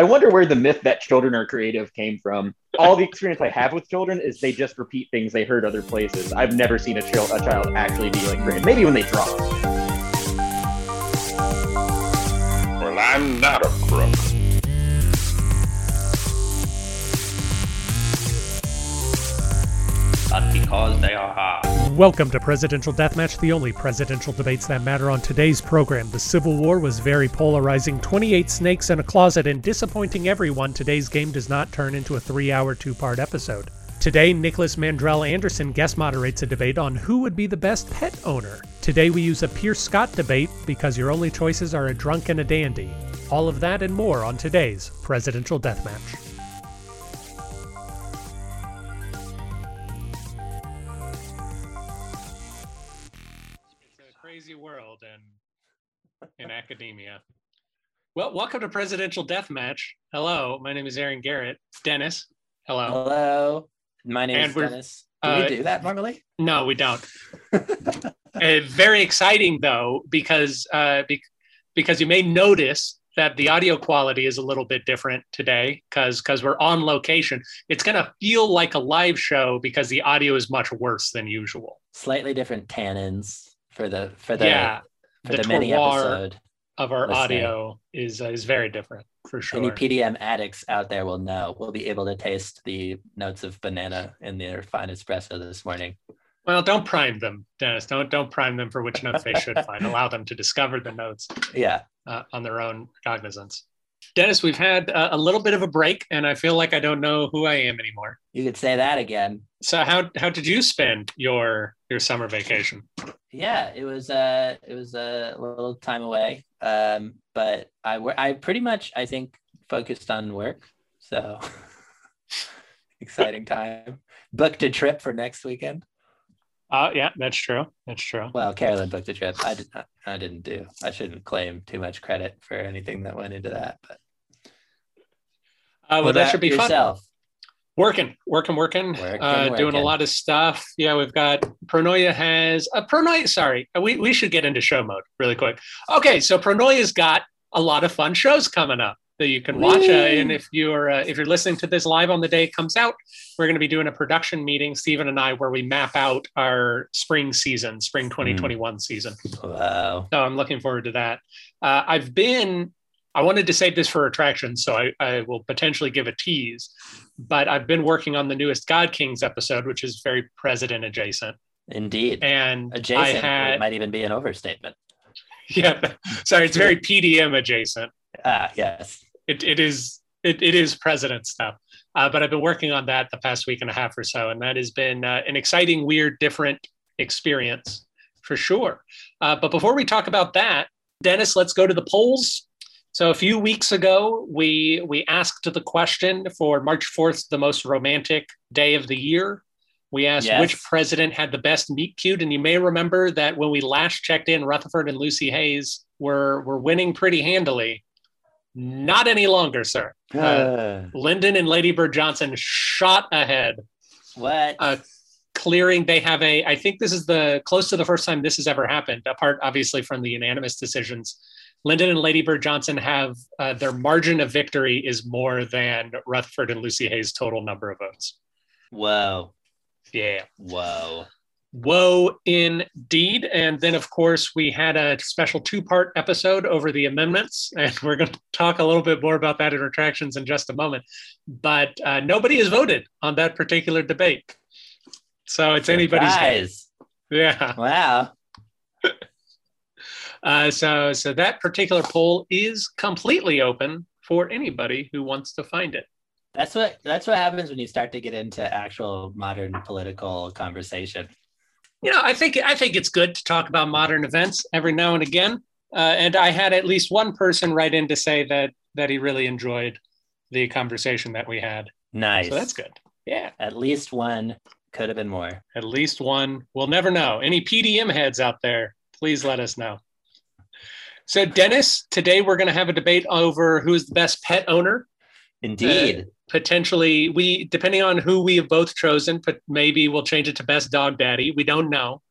I wonder where the myth that children are creative came from. All the experience I have with children is they just repeat things they heard other places. I've never seen a, child, a child actually be like creative. Maybe when they draw. Well, I'm not a crook. But because they are hard. Welcome to Presidential Deathmatch, the only presidential debates that matter on today's program. The Civil War was very polarizing 28 snakes in a closet, and disappointing everyone, today's game does not turn into a three hour two part episode. Today, Nicholas Mandrell Anderson guest moderates a debate on who would be the best pet owner. Today, we use a Pierce Scott debate because your only choices are a drunk and a dandy. All of that and more on today's Presidential Deathmatch. In, academia. Well, welcome to Presidential Deathmatch. Hello, my name is Aaron Garrett. Dennis. Hello. Hello. My name And is Dennis. Do uh, we do that normally? No, we don't. Uh, very exciting though, because uh, bec- because you may notice that the audio quality is a little bit different today, because because we're on location. It's gonna feel like a live show because the audio is much worse than usual. Slightly different tannins for the for the yeah, for the the, mini episode. of our listening. audio is uh, is very different for sure. Any PDM addicts out there will know. We'll be able to taste the notes of banana in their fine espresso this morning. well, don't prime them, Dennis. Don't don't prime them for which notes they should find. Allow them to discover the notes. Yeah. uh, on their own cognizance. Dennis, we've had uh, a little bit of a break, and I feel like I don't know who I am anymore. You could say that again. So how how did you spend your your summer vacation? Yeah, it was uh it was a little time away. Um, but I I pretty much I think focused on work. So exciting time. Booked a trip for next weekend. Uh, yeah, that's true. That's true. Well, Carolyn booked the trip. I did not, I didn't do. I shouldn't claim too much credit for anything that went into that. But Uh, well, that should be fun. yourself? Working, working, working, Working, uh, doing a lot of stuff. Yeah, we've got Pronoia has uh, Pronoia. Sorry, we we should get into show mode really quick. Okay, so Pronoia's got a lot of fun shows coming up that you can watch. Uh, and if you're uh, if you're listening to this live on the day it comes out, we're going to be doing a production meeting, Stephen and I, where we map out our spring season, spring 2021 season. Wow. So I'm looking forward to that. Uh, I've been, I wanted to save this for attractions, so I, I will potentially give a tease. But I've been working on the newest God Kings episode, which is very president adjacent. Indeed. And Adjacent. Had, might even be an overstatement. yeah, sorry, it's very PDM adjacent. Ah, yes. It, it is, it, it is president stuff. Uh, but I've been working on that the past week and a half or so, and that has been uh, an exciting, weird, different experience for sure. Uh, but before we talk about that, Dennis, let's go to the polls. So a few weeks ago, we we asked the question for March fourth, the most romantic day of the year. We asked Yes. which president had the best meet cute, and you may remember that when we last checked in, Rutherford and Lucy Hayes were were winning pretty handily. Not any longer, sir. Uh, Uh, Lyndon and Lady Bird Johnson shot ahead, what? uh, clearing. They have a. I think this is the close to the first time this has ever happened. Apart, obviously, from the unanimous decisions, Lyndon and Lady Bird Johnson have uh, their margin of victory is more than Rutherford and Lucy Hayes' total number of votes. Whoa. Yeah. Whoa. Whoa, indeed. And then, of course, we had a special two part episode over the amendments, and we're going to talk a little bit more about that in retractions in just a moment. But uh, nobody has voted on that particular debate. So it's anybody's. Surprise. Yeah. Wow. Uh, so, so that particular poll is completely open for anybody who wants to find it. That's what that's what happens when you start to get into actual modern political conversation. you know, I think I think it's good to talk about modern events every now and again. Uh, and I had at least one person write in to say that that he really enjoyed the conversation that we had. Nice. So that's good. Yeah, At least one could have been more. at least one. We'll never know. Any PDM heads out there, please let us know. So, Dennis, today we're going to have a debate over who is the best pet owner. Indeed. Potentially, we depending on who we have both chosen, but maybe we'll change it to best dog daddy. We don't know.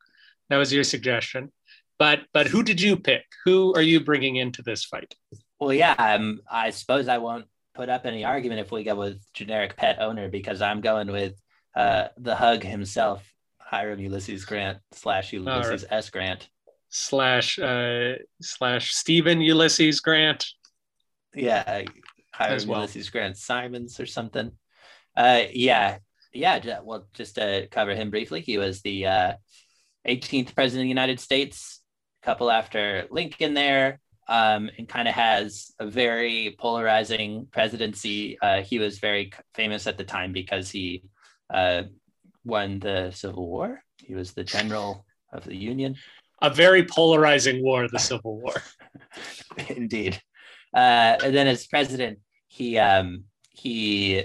That was your suggestion. But but who did you pick? Who are you bringing into this fight? Well, yeah. Um, I suppose I won't put up any argument if we go with generic pet owner because I'm going with uh, the hug himself, Hiram Ulysses Grant slash Ulysses right. S Grant slash uh, slash Stephen Ulysses Grant. Yeah, Hiram well. Ulysses Grant Simons or something. Uh, yeah, yeah. Well, just to cover him briefly, he was the uh, 18th president of the United States, a couple after Lincoln there, um, and kind of has a very polarizing presidency. Uh, he was very famous at the time because he uh, won the Civil War. He was the general of the Union. A very polarizing war, the Civil War. Indeed. Uh, and then as president, he um, he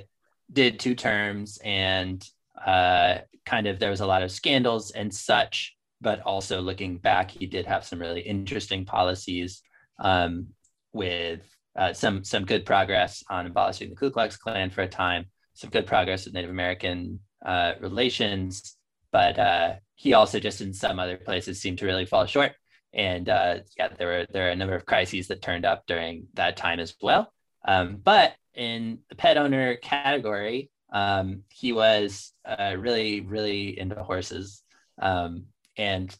did two terms and uh, kind of there was a lot of scandals and such. But also looking back, he did have some really interesting policies um, with uh, some some good progress on abolishing the Ku Klux Klan for a time, some good progress with Native American uh, relations, but uh, he also just in some other places seemed to really fall short. And uh, yeah, there were there are a number of crises that turned up during that time as well. Um, but in the pet owner category, um, he was uh, really really into horses um, and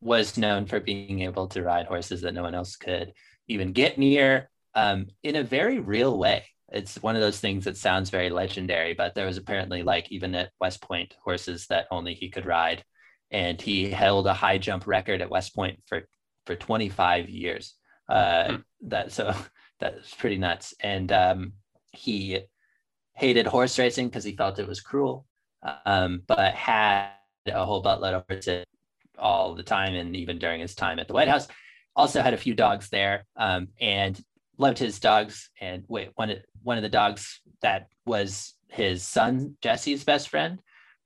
was known for being able to ride horses that no one else could even get near um, in a very real way. It's one of those things that sounds very legendary, but there was apparently like even at West Point horses that only he could ride. And he held a high jump record at West Point for, for 25 years. Uh, hmm. that so that's pretty nuts. And um, he hated horse racing because he felt it was cruel, um, but had a whole buttload of horses all the time and even during his time at the White House. Also had a few dogs there um, and loved his dogs. And wait, one of one of the dogs that was his son Jesse's best friend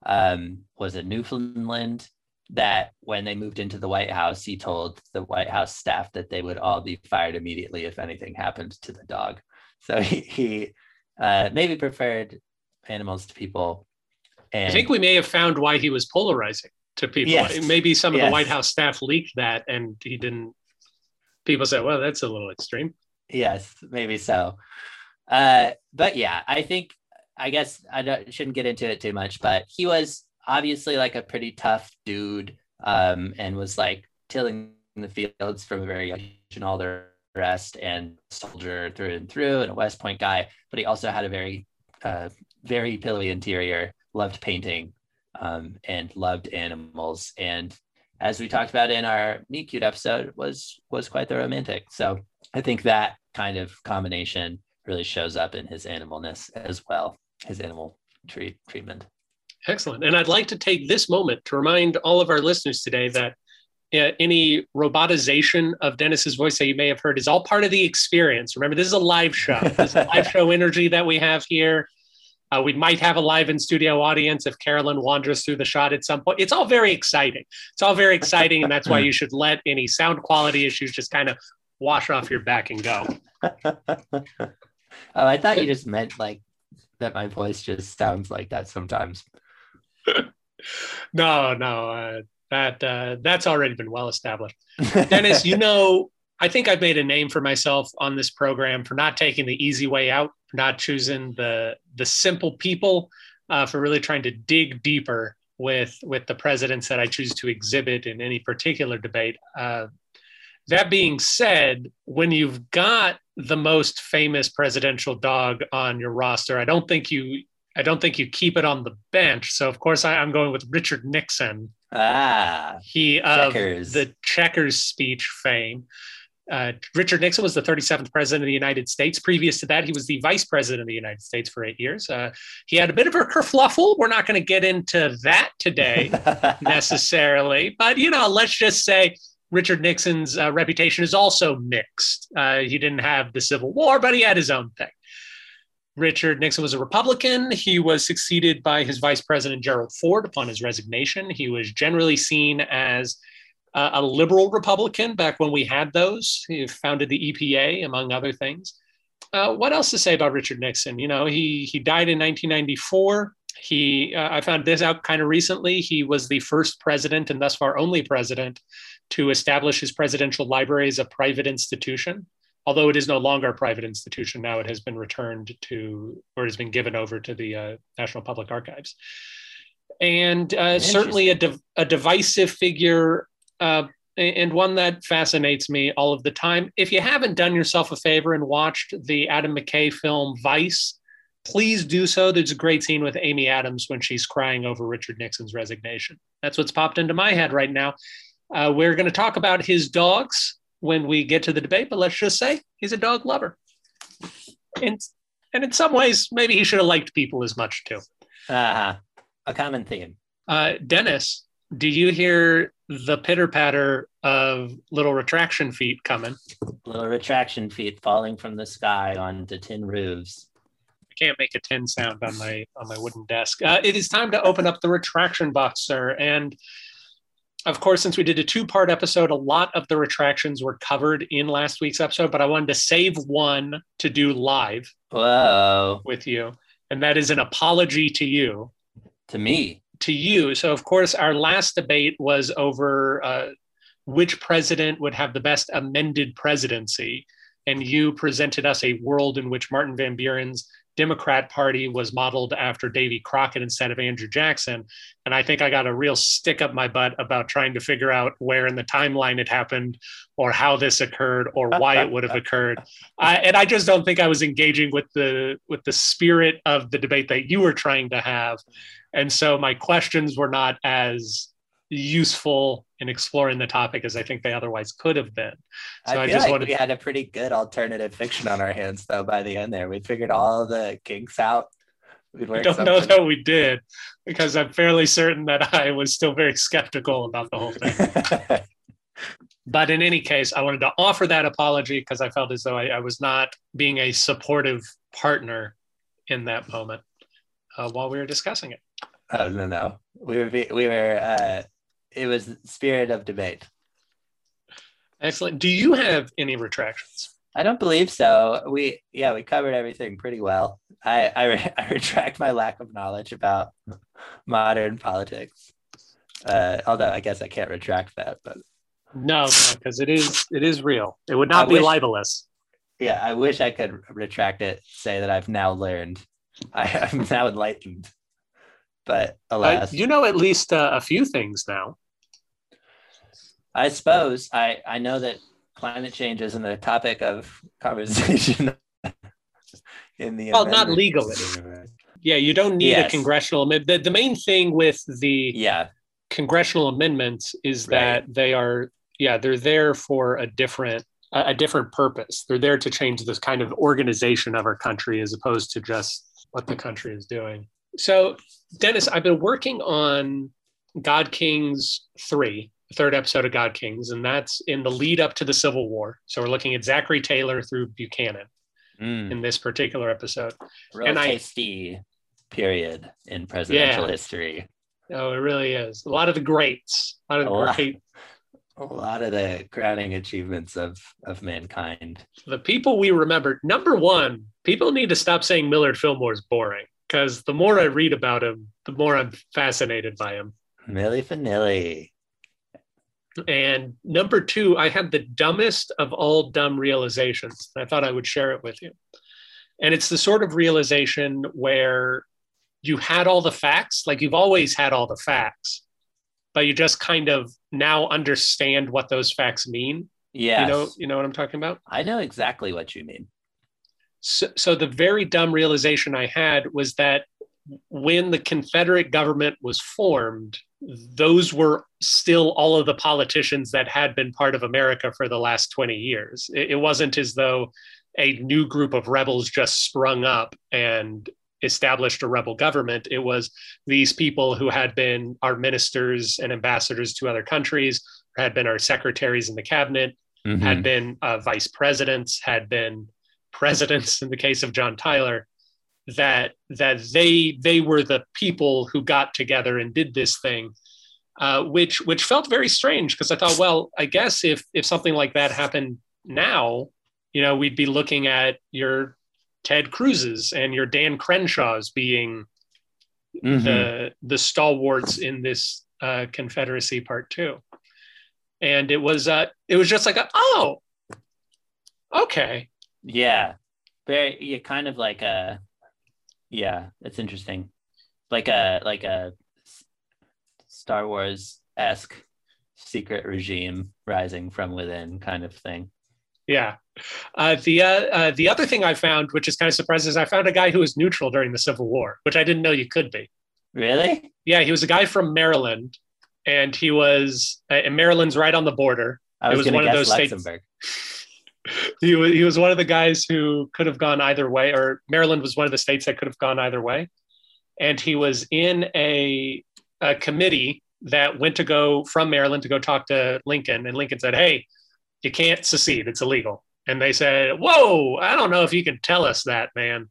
um, was it Newfoundland. That when they moved into the White House, he told the White House staff that they would all be fired immediately if anything happened to the dog. So he, he uh, maybe preferred animals to people. And I think we may have found why he was polarizing to people. Yes. Maybe some of yes. the White House staff leaked that and he didn't. People said, well, that's a little extreme. Yes, maybe so. Uh, but yeah, I think, I guess I shouldn't get into it too much, but he was obviously like a pretty tough dude um, and was like tilling the fields from a very young age and all the rest and soldier through and through and a West Point guy. But he also had a very, uh, very pillowy interior, loved painting, um, and loved animals. And as we talked about in our meet cute episode, was was quite the romantic. So I think that kind of combination really shows up in his animalness as well, his animal treat treatment. Excellent. And I'd like to take this moment to remind all of our listeners today that uh, any robotization of Dennis's voice that you may have heard is all part of the experience. Remember, this is a live show. This is a live show energy that we have here. Uh, we might have a live in studio audience if Carolyn wanders through the shot at some point. It's all very exciting. It's all very exciting, and that's why you should let any sound quality issues just kind of wash off your back and go. oh, I thought you just meant like that. My voice just sounds like that sometimes. no, no, uh, that uh, that's already been well established. Dennis, you know, I think I've made a name for myself on this program for not taking the easy way out, for not choosing the the simple people, uh, for really trying to dig deeper with with the presidents that I choose to exhibit in any particular debate. Uh, that being said, when you've got the most famous presidential dog on your roster, I don't think you I don't think you keep it on the bench. So of course I, am going with Richard Nixon. Ah, he of the checkers speech fame. Uh, Richard Nixon was the 37th president of the United States. Previous to that, he was the vice president of the United States for eight years. Uh, he had a bit of a kerfluffle. We're not going to get into that today necessarily, but you know, let's just say Richard Nixon's uh, reputation is also mixed. Uh, he didn't have the Civil War, but he had his own thing. Richard Nixon was a Republican. He was succeeded by his vice president, Gerald Ford, upon his resignation. He was generally seen as uh, a liberal Republican back when we had those. He founded the EPA, among other things. Uh, what else to say about Richard Nixon? You know, he he died in 1994. He uh, I found this out kind of recently. He was the first president and thus far only president to establish his presidential library as a private institution. although it is no longer a private institution, now it has been returned to or has been given over to the uh, National Public Archives. And uh, certainly a, div- a divisive figure uh, and one that fascinates me all of the time. If you haven't done yourself a favor and watched the Adam McKay film Vice, please do so. There's a great scene with Amy Adams when she's crying over Richard Nixon's resignation. That's what's popped into my head right now. Uh, we're going to talk about his dogs when we get to the debate, but let's just say he's a dog lover. And, and in some ways, maybe he should have liked people as much too. Uh-huh. A common theme. Uh, Dennis, do you hear the pitter patter of little retraction feet coming? Little retraction feet falling from the sky onto tin roofs. I can't make a tin sound on my on my wooden desk. Uh, it is time to open up the retraction box, sir. And of course, since we did a two part episode, a lot of the retractions were covered in last week's episode, but I wanted to save one to do live Whoa. with you. And that is an apology to you. To me. To you. So, of course, our last debate was over uh, which president would have the best amended presidency. And you presented us a world in which Martin Van Buren's Democrat Party was modeled after Davy Crockett instead of Andrew Jackson. And I think I got a real stick up my butt about trying to figure out where in the timeline it happened or how this occurred or why it would have occurred. I, and I just don't think I was engaging with the with the spirit of the debate that you were trying to have. And so my questions were not as useful in exploring the topic as I think they otherwise could have been. So I, I just like wanted we had a pretty good alternative fiction on our hands though by the end there. We figured all the kinks out. I don't something. know that we did because I'm fairly certain that I was still very skeptical about the whole thing. but in any case, I wanted to offer that apology because I felt as though I, I, was not being a supportive partner in that moment uh, while we were discussing it. Oh no, no, we were we were uh, it was spirit of debate. Excellent. Do you have any retractions? I don't believe so. We yeah, we covered everything pretty well. I I, I retract my lack of knowledge about modern politics. Uh, although I guess I can't retract that, but no, because no, it is it is real. It would not I be wish, libelous. Yeah, I wish I could retract it. Say that I've now learned. I, I'm now enlightened. But alas, you know at least uh, a few things now. I suppose I, I know that climate change isn't a topic of conversation in the well, not legally. Yeah, you don't need yes. a congressional amendment. The, the main thing with the yeah congressional amendments is that right. they are yeah they're there for a different a different purpose. They're there to change this kind of organization of our country as opposed to just what the country is doing. So, Dennis, I've been working on God Kings 3, the third episode of God Kings, and that's in the lead up to the Civil War. So we're looking at Zachary Taylor through Buchanan mm. in this particular episode. Real and tasty I, period in presidential yeah. history. Oh, it really is. A lot of the greats. A lot of the great. A lot of the crowning achievements of of mankind. The people we remember. Number one, people need to stop saying Millard Fillmore is boring because the more I read about him, the more I'm fascinated by him. Milli Vanilli. And number two, I had the dumbest of all dumb realizations. I thought I would share it with you. And it's the sort of realization where you had all the facts, like you've always had all the facts, but you just kind of now understand what those facts mean. Yeah. You know, you know what I'm talking about? I know exactly what you mean. So, so the very dumb realization I had was that when the Confederate government was formed, those were still all of the politicians that had been part of America for the last 20 years. It, wasn't as though a new group of rebels just sprung up and established a rebel government. It was these people who had been our ministers and ambassadors to other countries, had been our secretaries in the cabinet, mm-hmm. had been uh, vice presidents, had been presidents in the case of John Tyler that that they they were the people who got together and did this thing, uh, which which felt very strange because I thought, well, I guess if if something like that happened now, you know, we'd be looking at your Ted Cruz's and your Dan Crenshaws being mm-hmm. the the stalwarts in this uh, Confederacy Part Two, and it was uh, it was just like, a, oh, Okay. Yeah, very. Yeah, kind of like a. Yeah, it's interesting, like a like a Star Wars esque secret regime rising from within kind of thing. Yeah. Uh, the uh, uh, the other thing I found, which is kind of surprising, is I found a guy who was neutral during the Civil War, which I didn't know you could be. Really? Yeah, he was a guy from Maryland, and he was uh, and Maryland's right on the border. I It was, was going one to of guess those states- Luxembourg. He was he was one of the guys who could have gone either way, or Maryland was one of the states that could have gone either way. And he was in a, a committee that went to go from Maryland to go talk to Lincoln, and Lincoln said, "Hey, you can't secede; it's illegal." And they said, "Whoa, I don't know if you can tell us that, man."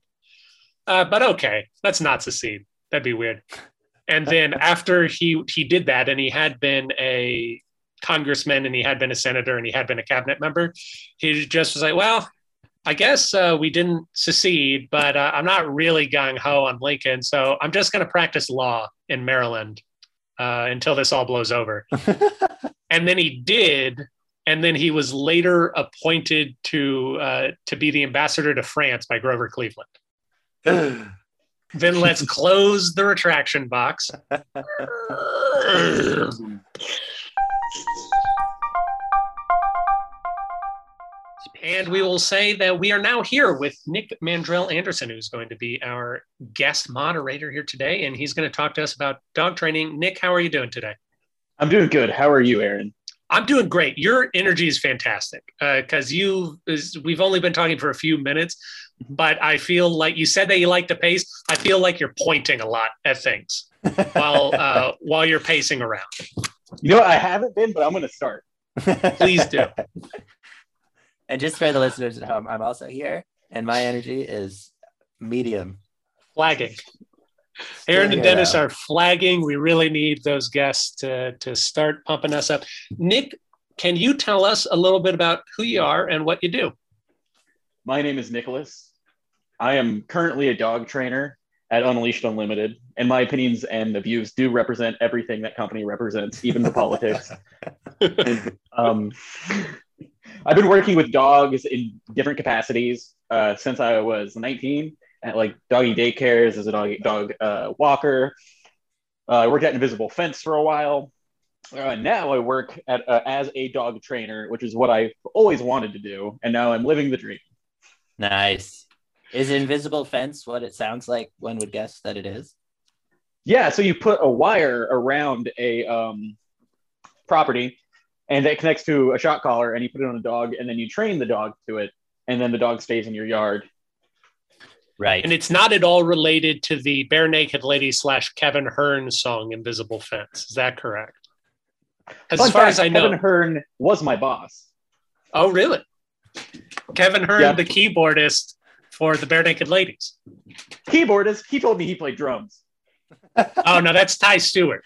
Uh, but okay, let's not secede. That'd be weird. And then after he he did that, and he had been a congressman, and he had been a senator, and he had been a cabinet member, he just was like, "Well, I guess uh, we didn't secede, but uh, I'm not really gung ho on Lincoln, so I'm just going to practice law in Maryland uh, until this all blows over." and then he did, and then he was later appointed to uh, to be the ambassador to France by Grover Cleveland. Then let's close the retraction box. And we will say that we are now here with Nick Mandrell Anderson, who's going to be our guest moderator here today. And he's going to talk to us about dog training. Nick, how are you doing today? I'm doing good. How are you, Aaron? I'm doing great. Your energy is fantastic because you is, we've only been talking for a few minutes, but I feel like you said that you like to pace. I feel like you're pointing a lot at things while uh, while you're pacing around. You know. I haven't been, but I'm going to start. Please do. and just for the listeners at home, I'm also here, and my energy is medium. Flagging. Still Aaron and Dennis though. are flagging. We really need those guests to to start pumping us up. Nick, can you tell us a little bit about who you are and what you do? My name is Nicholas. I am currently a dog trainer at Unleashed Unlimited, and my opinions and the views do represent everything that company represents, even the politics. Um, I've been working with dogs in different capacities uh, since I was 19 at like doggy daycares as a dog dog uh, walker. Uh, I worked at Invisible Fence for a while. Uh, now I work at uh, as a dog trainer, which is what I've always wanted to do, and now I'm living the dream. Nice. Is invisible fence what it sounds like? One would guess that it is. Yeah, so you put a wire around a um, property, and that connects to a shock collar, and you put it on a dog, and then you train the dog to it, and then the dog stays in your yard. Right. And it's not at all related to the Barenaked Lady slash Kevin Hearn song "Invisible Fence." Is that correct? As Fun far fact, as I know. Kevin Hearn was my boss. Oh, really? Kevin Hearn, Yeah. the keyboardist for the Barenaked Ladies. Keyboardist, he told me he played drums. Oh no, that's Ty Stewart.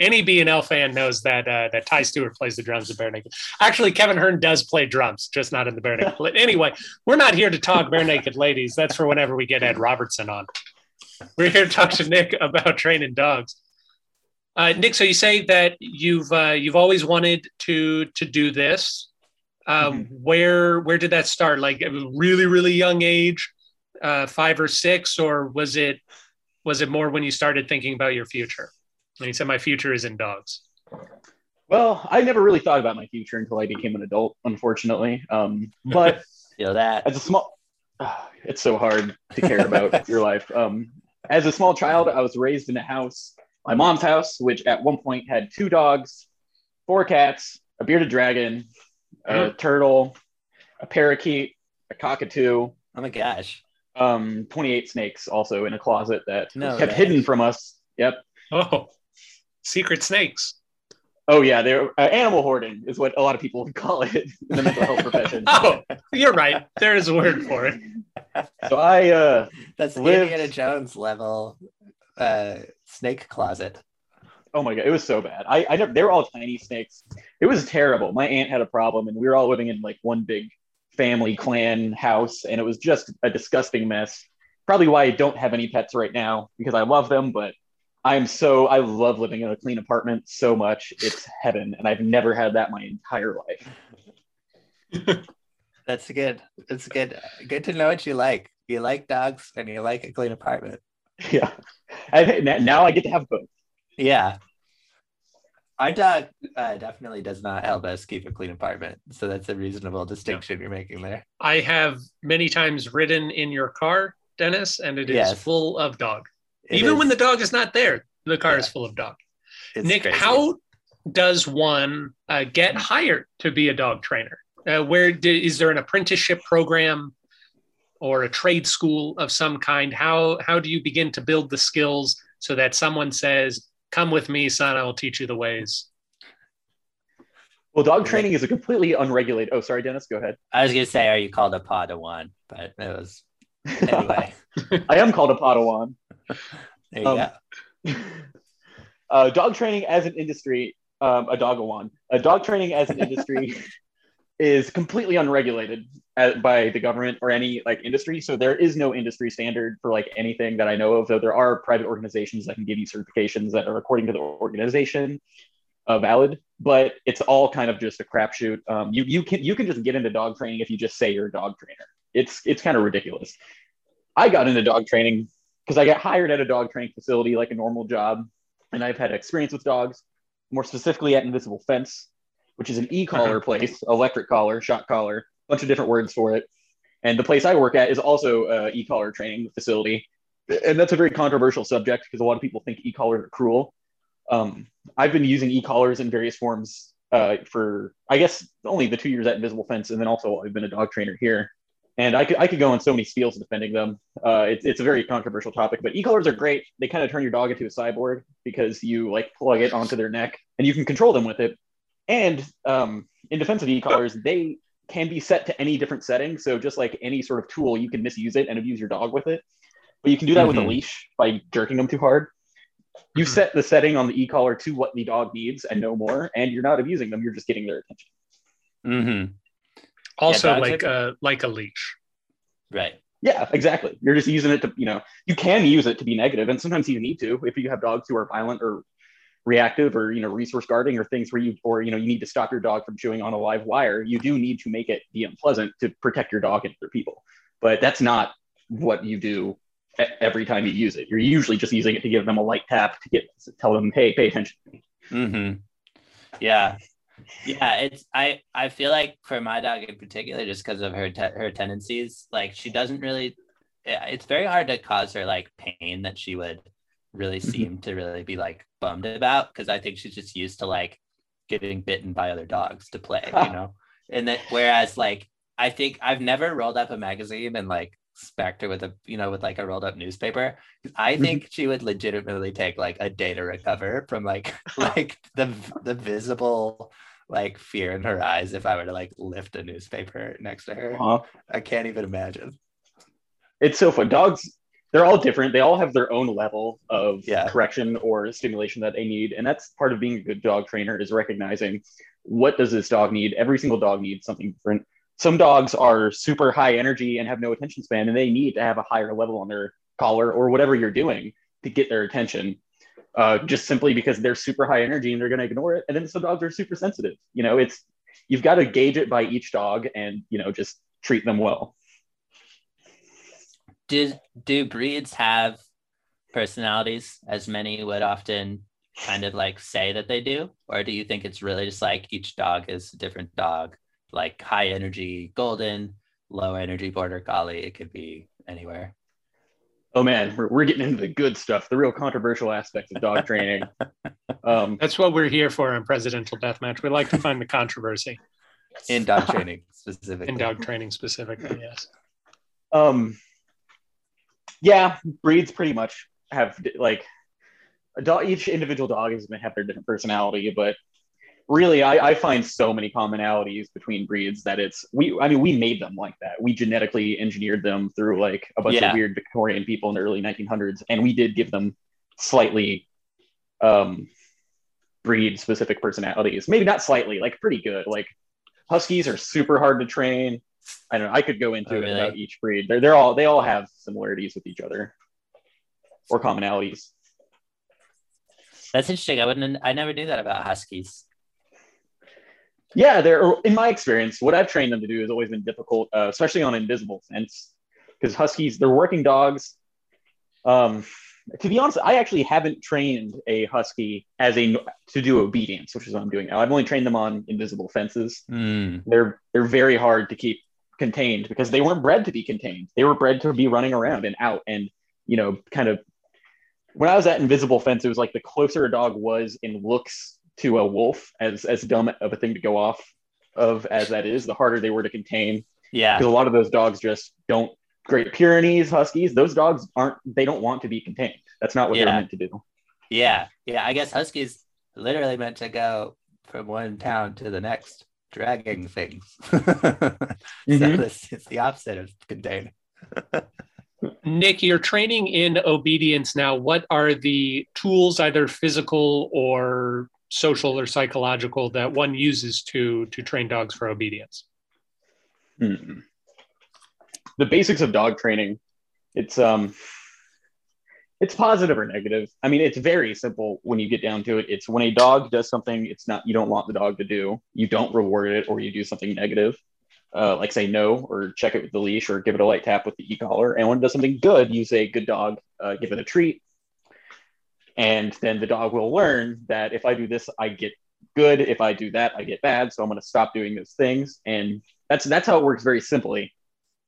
Any BNL fan knows that uh, that Ty Stewart plays the drums in Barenaked. Actually, Kevin Hearn does play drums, just not in the Barenaked. Anyway, we're not here to talk Barenaked Ladies. That's for whenever we get Ed Robertson on. We're here to talk to Nick about training dogs. Uh, Nick, so you say that you've uh, you've always wanted to to do this. Uh, Mhm. Where where did that start? Like a really really young age, uh, five or six, or was it was it more when you started thinking about your future? And you said my future is in dogs. Well, I never really thought about my future until I became an adult, unfortunately. Um, but know that. as a small, ah, it's so hard to care about your life. Um, as a small child, I was raised in a house, my mom's house, which at one point had two dogs, four cats, a bearded dragon, a turtle, a parakeet, a cockatoo, Oh my gosh. um, 28 snakes also in a closet that No kept way. hidden from us. Yep. Oh, secret snakes. Oh yeah, they're uh, animal hoarding is what a lot of people would call it in the mental health profession. Oh, you're right. There is a word for it. So I uh, That's the Lived- Indiana Jones level uh, snake closet. Oh my god, it was so bad. I, I they were all tiny snakes. It was terrible. My aunt had a problem, and we were all living in like one big family clan house, and it was just a disgusting mess. Probably why I don't have any pets right now because I love them, but I'm so I love living in a clean apartment so much. It's heaven, and I've never had that my entire life. That's good. It's good. Good to know what you like. You like dogs and you like a clean apartment. Yeah. I, now I get to have both. Yeah. Our dog uh, definitely does not help us keep a clean apartment. So that's a reasonable distinction you're making there. I have many times ridden in your car, Dennis, and it is Yes. full of dog. It Even is- when the dog is not there, the car is full of dog. it's Nick, crazy. how does one uh, get hired to be a dog trainer? Uh, where di- is there an apprenticeship program or a trade school of some kind? How how do you begin to build the skills so that someone says, "Come with me, son. I will teach you the ways." Well, dog training is a completely unregulated. Oh, sorry, Dennis. Go ahead. I was gonna say, are you called a Padawan? But it was anyway. I am called a Padawan. Um, uh, dog training as an industry, um, a dogawan. A dog training as an industry is completely unregulated at, by the government or any like industry. So there is no industry standard for like anything that I know of. Though there are private organizations that can give you certifications that are according to the organization uh, valid. But it's all kind of just a crapshoot. Um, you you can you can just get into dog training if you just say you're a dog trainer. It's it's kind of ridiculous. I got into dog training because I got hired at a dog training facility like a normal job and I've had experience with dogs, more specifically at Invisible Fence, which is an e-collar place, electric collar, shock collar, bunch of different words for it. And the place I work at is also an e-collar training facility, and that's a very controversial subject because a lot of people think e-collars are cruel. Um, I've been using e-collars in various forms uh, for, I guess, only the two years at Invisible Fence, and then also I've been a dog trainer here. And I could, I could go on so many spiels defending them. Uh, it's, it's a very controversial topic, but e-collars are great. They kind of turn your dog into a cyborg because you like plug it onto their neck and you can control them with it. And um, in defense of e-collars, they can be set to any different setting. So just like any sort of tool, you can misuse it and abuse your dog with it. But you can do that with a Mhm. leash by jerking them too hard. You Mhm. set the setting on the e-collar to what the dog needs and no more, and you're not abusing them. You're just getting their attention. Mm-hmm. Also, dogs like are- a like a leash. Right. Yeah, exactly. You're just using it to, you know, you can use it to be negative, and sometimes you need to if you have dogs who are violent or reactive or you know resource guarding or things where you or you know you need to stop your dog from chewing on a live wire. You do need to make it be unpleasant to protect your dog and other people, but that's not what you do e- every time you use it. You're usually just using it to give them a light tap to get to tell them, hey, pay attention. Mm-hmm. Yeah. Yeah, it's I I feel like for my dog in particular, just because of her te- her tendencies, like she doesn't really. It's very hard to cause her like pain that she would really Mhm. seem to really be like bummed about because I think she's just used to like getting bitten by other dogs to play, you know. And that whereas like I think I've never rolled up a magazine and like specked her with a you know with like a rolled up newspaper. I think she would legitimately take like a day to recover from like like the the visible like fear in her eyes if I were to like lift a newspaper next to her. Uh-huh. I can't even imagine. It's so fun. Dogs, they're all different. They all have their own level of Yeah. correction or stimulation that they need. And that's part of being a good dog trainer is recognizing what does this dog need? Every single dog needs something different. Some dogs are super high energy and have no attention span, and they need to have a higher level on their collar or whatever you're doing to get their attention. Uh, just simply because they're super high energy and they're going to ignore it. And then some dogs are super sensitive. You know, it's you've got to gauge it by each dog and you know just treat them well. Do do breeds have personalities as many would often kind of like say that they do? Or do you think it's really just like each dog is a different dog, like high energy golden, low energy border collie? It could be anywhere. Oh man, we're, we're getting into the good stuff, the real controversial aspects of dog training. Um, That's what we're here for in Presidential Deathmatch. We like to find the controversy In dog training specifically. in dog training specifically. Yes. um, yeah, breeds pretty much have like a dog. Each individual dog is going to have their different personality, but really, I, I find so many commonalities between breeds that it's we. I mean, we made them like that. We genetically engineered them through like a bunch Yeah. of weird Victorian people in the early 1900s, and we did give them slightly um, breed specific personalities. Maybe not slightly, like pretty good. Like huskies are super hard to train. I don't know. I could go into Oh, it about each breed. They're they're all they all have similarities with each other or commonalities. That's interesting. I wouldn't I never knew that about huskies. Yeah, they're in my experience, what I've trained them to do has always been difficult, uh, especially on invisible fence, because huskies they're working dogs. Um, to be honest, I actually haven't trained a husky as a to do obedience, which is what I'm doing now. I've only trained them on invisible fences. Mm. They're they're very hard to keep contained because they weren't bred to be contained. They were bred to be running around and out and you know kind of. When I was at invisible fence, it was like the closer a dog was in looks to a wolf, as as dumb of a thing to go off of as that is, the harder they were to contain Yeah. because a lot of those dogs just don't great pyrenees huskies those dogs aren't they don't want to be contained that's not what Yeah. they're meant to do Yeah. Yeah. I guess Huskies literally meant to go from one town to the next, dragging things. so Mhm. this is the opposite of contained. Nick, you're training in obedience now. What are the tools, either physical or social or psychological, that one uses to to train dogs for obedience? Hmm. the basics of dog training it's um it's positive or negative. I mean it's very simple when you get down to it. It's when a dog does something it's not you don't want the dog to do. You don't reward it or you do something negative. Uh, like say no or check it with the leash or give it a light tap with the e-collar. And when it does something good you say good dog uh, give it a treat and then the dog will learn that if i do this i get good if i do that i get bad so i'm going to stop doing those things and that's that's how it works very simply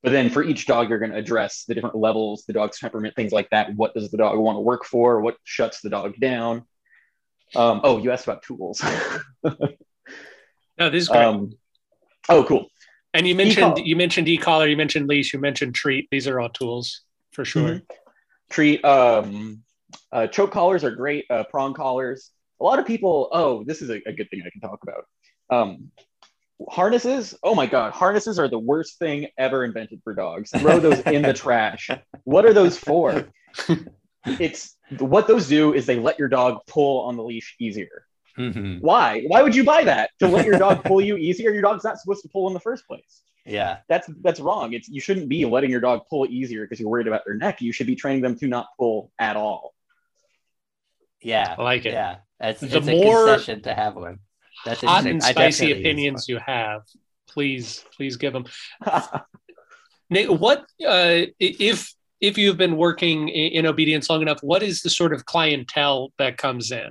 but then for each dog you're going to address the different levels the dog's temperament things like that what does the dog want to work for what shuts the dog down um, oh you asked about tools No, this is great. um, oh cool and you mentioned e-collar. you mentioned e-collar, you mentioned leash, you mentioned treat. These are all tools for sure. Mhm. treat um, uh, choke collars are great uh, prong collars. A lot of people oh this is a, a good thing i can talk about. Um, harnesses? Oh my god harnesses are the worst thing ever invented for dogs. Throw those in the trash. What are those for? It's what those do is they let your dog pull on the leash easier. Mhm. why? Why would you buy that? To let your dog pull you easier? Your dog's not supposed to pull in the first place. Yeah. that's that's wrong. It's you shouldn't be letting your dog pull easier because you're worried about their neck. You should be training them to not pull at all Yeah. I like it. Yeah. It's, The it's a more concession to have one. That's Hot and spicy opinions you have, please, please give them. Nate, what uh, if if you've been working in obedience long enough? What is the sort of clientele that comes in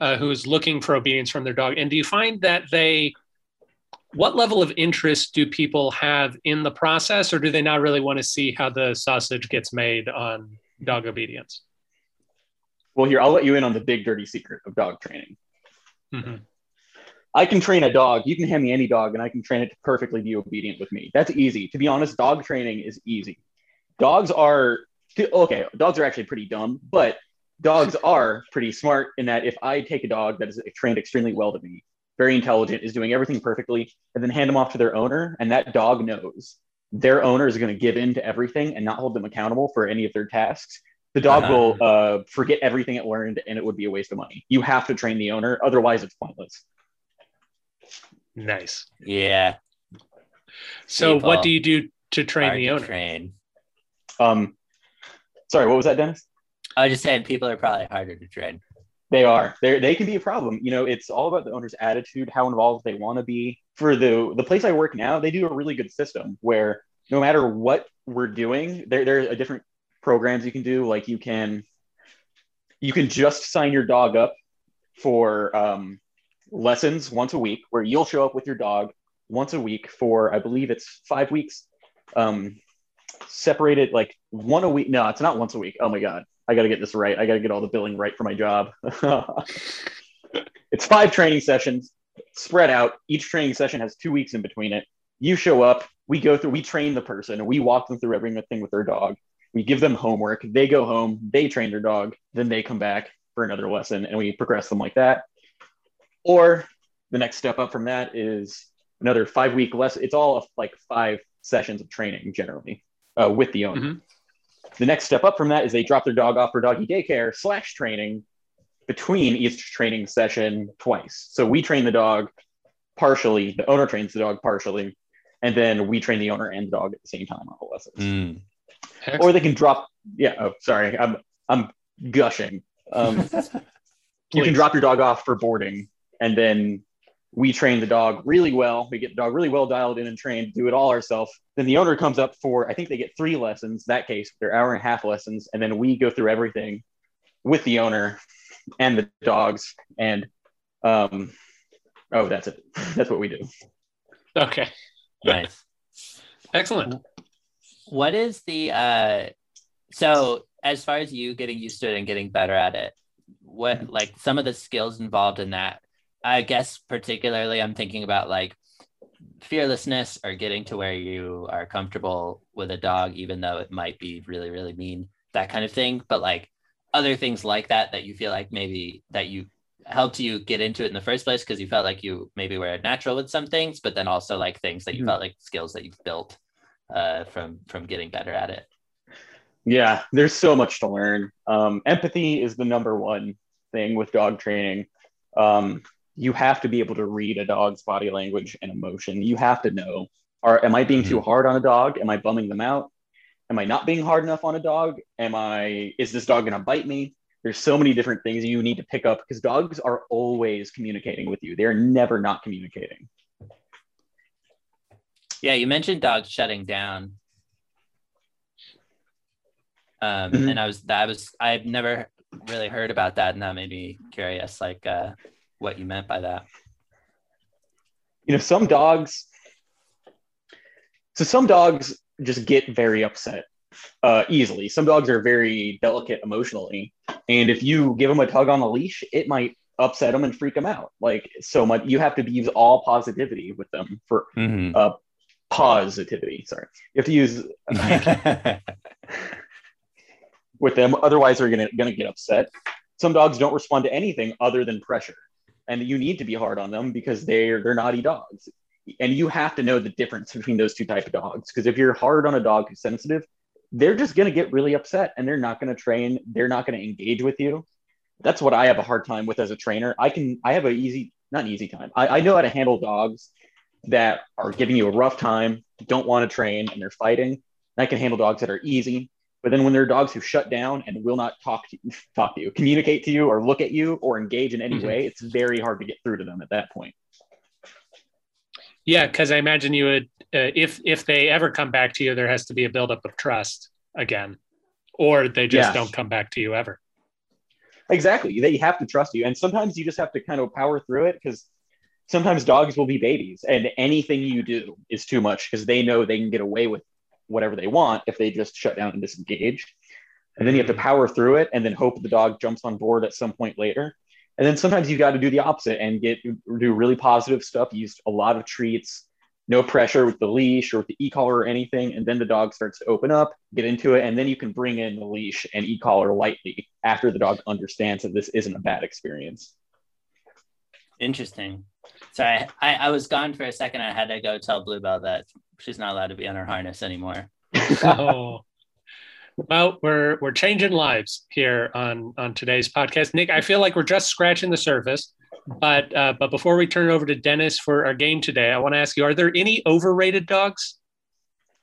uh, who is looking for obedience from their dog? And do you find that they what level of interest do people have in the process, or do they not really want to see how the sausage gets made on dog obedience? Well here i'll let you in on the big dirty secret of dog training. Mhm. i can train a dog. You can hand me any dog and i can train it to perfectly be obedient with me. That's easy. To be honest dog training is easy. Dogs are okay dogs are actually pretty dumb but dogs are pretty smart in that if i take a dog that is trained extremely well to me very intelligent is doing everything perfectly and then hand them off to their owner and that dog knows their owner is going to give in to everything and not hold them accountable for any of their tasks the dog Uh-huh. will uh, forget everything it learned and it would be a waste of money you have to train the owner otherwise it's pointless Nice. Yeah. So, People what do you do to train the to owner? Train. um, sorry what was that dennis I was just saying people are probably harder to train. They are. They they can be a problem. You know, it's all about the owner's attitude, how involved they want to be. For the the place I work now, they do a really good system where no matter what we're doing, there there are a different programs you can do. Like you can you can just sign your dog up for um, lessons once a week, where you'll show up with your dog once a week for I believe it's five weeks. Um, separated like one a week. No, it's not once a week. Oh my god. I got to get this right. I got to get all the billing right for my job. it's five training sessions spread out. Each training session has two weeks in between it. You show up, we go through, we train the person, and we walk them through everything with their dog. We give them homework. They go home, they train their dog, then they come back for another lesson and we progress them like that. Or the next step up from that is another five week lesson. It's all like five sessions of training generally uh, with the owner. Mhm. The next step up from that is they drop their dog off for doggy daycare slash training between each training session twice. So we train the dog partially, the owner trains the dog partially, and then we train the owner and the dog at the same time on the lessons. Or they can drop, yeah, oh, sorry, I'm, I'm gushing. Um, you can drop your dog off for boarding and then we train the dog really well. We get the dog really well dialed in and trained, do it all ourselves. Then the owner comes up for, I think they get three lessons. That case, they're hour and a half lessons, and then we go through everything with the owner and the dogs. And um, oh, that's it. That's what we do. Okay. Nice. Excellent. What is the uh so as far as you getting used to it and getting better at it, what like some of the skills involved in that? I guess particularly I'm thinking about like fearlessness or getting to where you are comfortable with a dog even though it might be really really mean that kind of thing but like other things like that that you feel like maybe that you helped you get into it in the first place because you felt like you maybe were natural with some things but then also like things that you Mhm. felt like skills that you've built uh, from from getting better at it Yeah, there's so much to learn. Um, empathy is the number one thing with dog training. Um, you have to be able to read a dog's body language and emotion. You have to know, are am I being too hard on a dog? Am I bumming them out? Am I not being hard enough on a dog? Am I is this dog going to bite me? There's so many different things you need to pick up because dogs are always communicating with you. They're never not communicating. Yeah you mentioned dogs shutting down. Um Mhm. and i was that was i've never really heard about that and that made me curious like uh what you meant by that. You know some dogs so some dogs just get very upset uh, easily. Some dogs are very delicate emotionally and if you give them a tug on the leash it might upset them and freak them out. Like so much you have to use all positivity with them for positivity sorry. You have to use with them otherwise they're gonna, gonna get upset. Some dogs don't respond to anything other than pressure and you need to be hard on them because they're they're naughty dogs. And you have to know the difference between those two type of dogs because if you're hard on a dog who's sensitive they're just going to get really upset and they're not going to train they're not going to engage with you. That's what i have a hard time with as a trainer. I can i have an easy not an easy time. I, I know how to handle dogs that are giving you a rough time don't want to train and they're fighting i can handle dogs that are easy but then when there are dogs who shut down and will not talk to you, talk to you, communicate to you, or look at you, or engage in any Mhm. way, it's very hard to get through to them at that point. Yeah, because I imagine you would, uh, if if they ever come back to you, there has to be a buildup of trust again, or they just don't come back to you ever. Exactly, they have to trust you, and sometimes you just have to kind of power through it because sometimes dogs will be babies, and anything you do is too much because they know they can get away with whatever they want if they just shut down and disengage. And then you have to mm-hmm. power through it, and then hope the dog jumps on board at some point later. And then sometimes you've got to do the opposite and get do really positive stuff. Use a lot of treats, no pressure with the leash or with the e-collar or anything. And then the dog starts to open up, get into it, and then you can bring in the leash and e-collar lightly after the dog understands that this isn't a bad experience. Interesting. Sorry, I, I was gone for a second. I had to go tell Bluebell that she's not allowed to be on her harness anymore. oh. Well, we're we're changing lives here on on today's podcast. Nick, I feel like we're just scratching the surface. But uh, but before we turn it over to Dennis for our game today, I want to ask you: Are there any overrated dogs?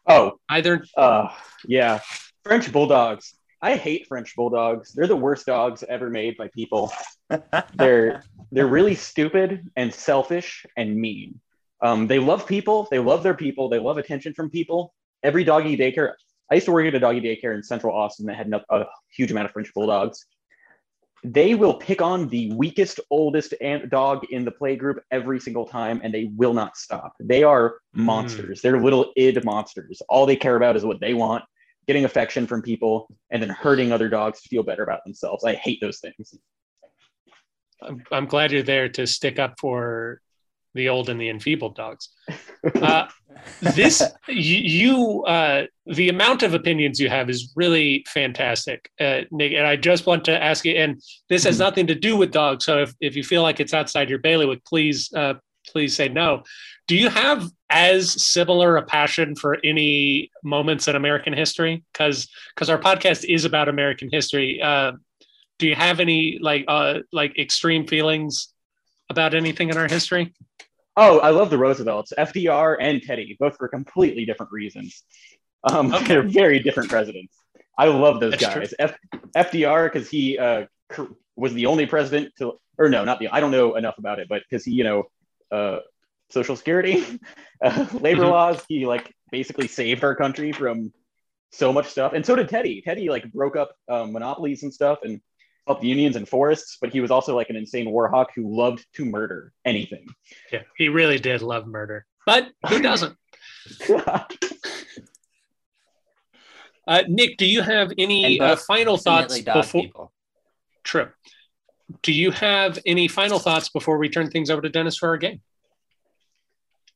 Oh, Either uh, yeah, French bulldogs. I hate French bulldogs. They're the worst dogs ever made by people. they're they're really stupid and selfish and mean. Um, they love people. They love their people. They love attention from people. Every doggy daycare. I used to work at a doggy daycare in Central Austin that had a huge amount of French bulldogs. They will pick on the weakest, oldest dog in the play group every single time, and they will not stop. They are Mm. monsters. They're little id monsters. All they care about is what they want, getting affection from people, and then hurting other dogs to feel better about themselves. I hate those things. I'm, I'm glad you're there to stick up for the old and the enfeebled dogs. Uh, this you, you uh, the amount of opinions you have is really fantastic, uh, Nick. And I just want to ask you, and this has Mhm. nothing to do with dogs. So if, if you feel like it's outside your bailiwick, please uh, please say no. Do you have as similar a passion for any moments in American history? Because because our podcast is about American history. Uh, do you have any like uh, like extreme feelings about anything in our history? Oh, I love the Roosevelts, FDR and Teddy, both for completely different reasons. Um, Okay. They're very different presidents. I love those That's guys. F- FDR because he uh, was the only president to, or no, not the. I don't know enough about it, but because he, you know, uh, Social Security, uh, labor Mhm. laws. He like basically saved our country from so much stuff, and so did Teddy. Teddy like broke up um, monopolies and stuff and helped unions and forests. But he was also like an insane war hawk who loved to murder anything. Yeah, he really did love murder, but who doesn't? Uh, Nick, do you have any uh, uh, final thoughts before? people. True. Do you have any final thoughts before we turn things over to Dennis for our game?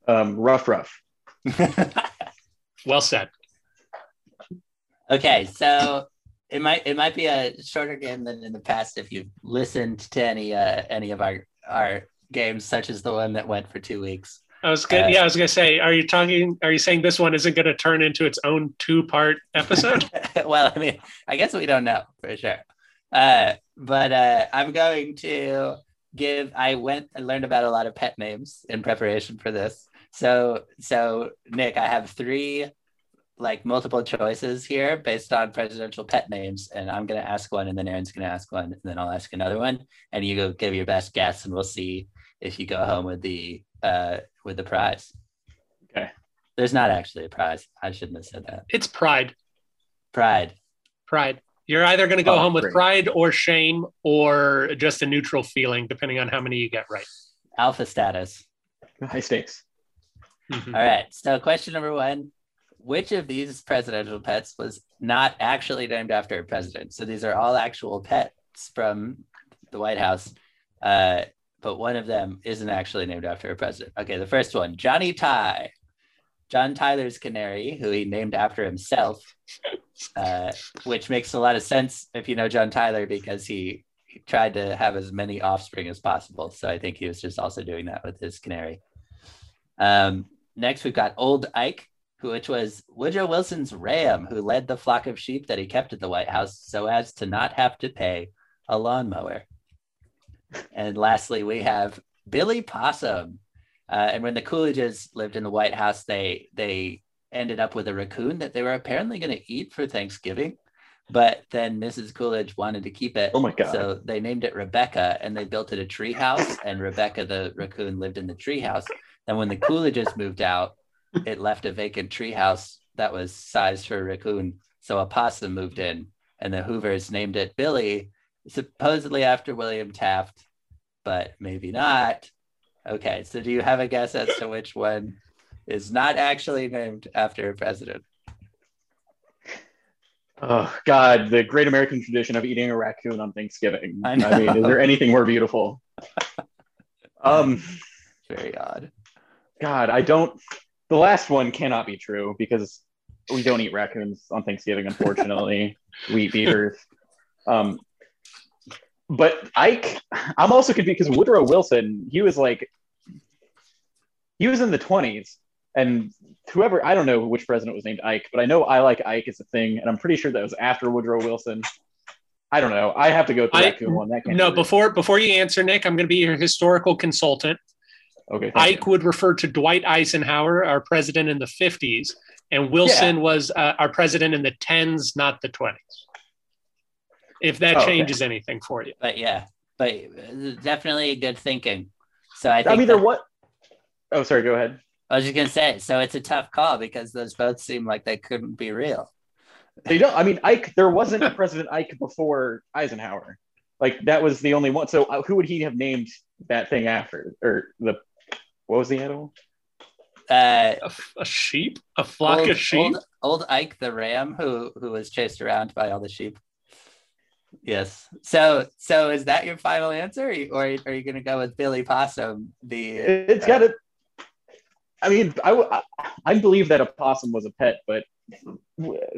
um, rough, rough. Well said. okay, so it might it might be a shorter game than in the past if you've listened to any uh, any of our our games, such as the one that went for two weeks. I was good. Uh, yeah, I was gonna say, are you talking? Are you saying this one isn't going to turn into its own two-part episode? well, I mean, I guess we don't know for sure. Uh, but uh, I'm going to give. I went and learned about a lot of pet names in preparation for this. So, so Nick, I have three like multiple choices here based on presidential pet names, and I'm going to ask one, and then Aaron's going to ask one, and then I'll ask another one, and you go give your best guess, and we'll see if you go home with the uh, with the prize. Okay. There's not actually a prize. I shouldn't have said that. it's pride. Pride. Pride. You're either going to go Oh, home with great. pride or shame or just a neutral feeling, depending on how many you get right. Alpha status. High stakes. Mhm. All right. So, question number one Which of these presidential pets was not actually named after a president? So, these are all actual pets from the White House, uh, but one of them isn't actually named after a president. Okay. The first one Johnny Ty, John Tyler's canary, who he named after himself, uh, which makes a lot of sense if you know John Tyler because he, he tried to have as many offspring as possible. So, I think he was just also doing that with his canary. Um, next, we've got Old Ike, who, which was Woodrow Wilson's ram, who led the flock of sheep that he kept at the White House so as to not have to pay a lawnmower. And lastly, we have Billy Possum. Uh, and when the Coolidges lived in the White House, they they ended up with a raccoon that they were apparently going to eat for Thanksgiving. But then Mrs. Coolidge wanted to keep it. Oh my God. So they named it Rebecca and they built it a tree house. And Rebecca, the raccoon, lived in the tree house. And when the Coolidges moved out, it left a vacant tree house that was sized for a raccoon. So a possum moved in, and the Hoovers named it Billy, supposedly after William Taft, but maybe not. Okay, so do you have a guess as to which one is not actually named after a president? Oh God, the great American tradition of eating a raccoon on Thanksgiving. I I, mean, is there anything more beautiful? Um, Very odd. God, I don't. The last one cannot be true because we don't eat raccoons on Thanksgiving. Unfortunately, we eat beavers. Um, but Ike, I'm also confused because Woodrow Wilson, he was like, he was in the 20s, and whoever I don't know which president was named Ike, but I know I like Ike is a thing, and I'm pretty sure that was after Woodrow Wilson. I don't know. I have to go the I- raccoon one. That No, be before before you answer, Nick, I'm going to be your historical consultant. Okay. Ike you. would refer to Dwight Eisenhower, our president in the 50s, and Wilson was uh, our president in the 10s, not the 20s. If that Oh, okay. changes anything for you. But yeah, but definitely good thinking. So I think I mean, there that- what? Oh, sorry. Go ahead. I was just gonna say, so it's a tough call because those both seem like they couldn't be real. They don't. I mean, Ike. There wasn't a President Ike before Eisenhower. Like that was the only one. So uh, who would he have named that thing after? Or the what was the animal? Uh, A, f- a sheep? A flock old, of sheep? Old, old Ike the ram, who who was chased around by all the sheep. Yes. So so is that your final answer, or you- or are you going to go with Billy Possum? The It's got to. I mean, I, w- I I believe that a possum was a pet, but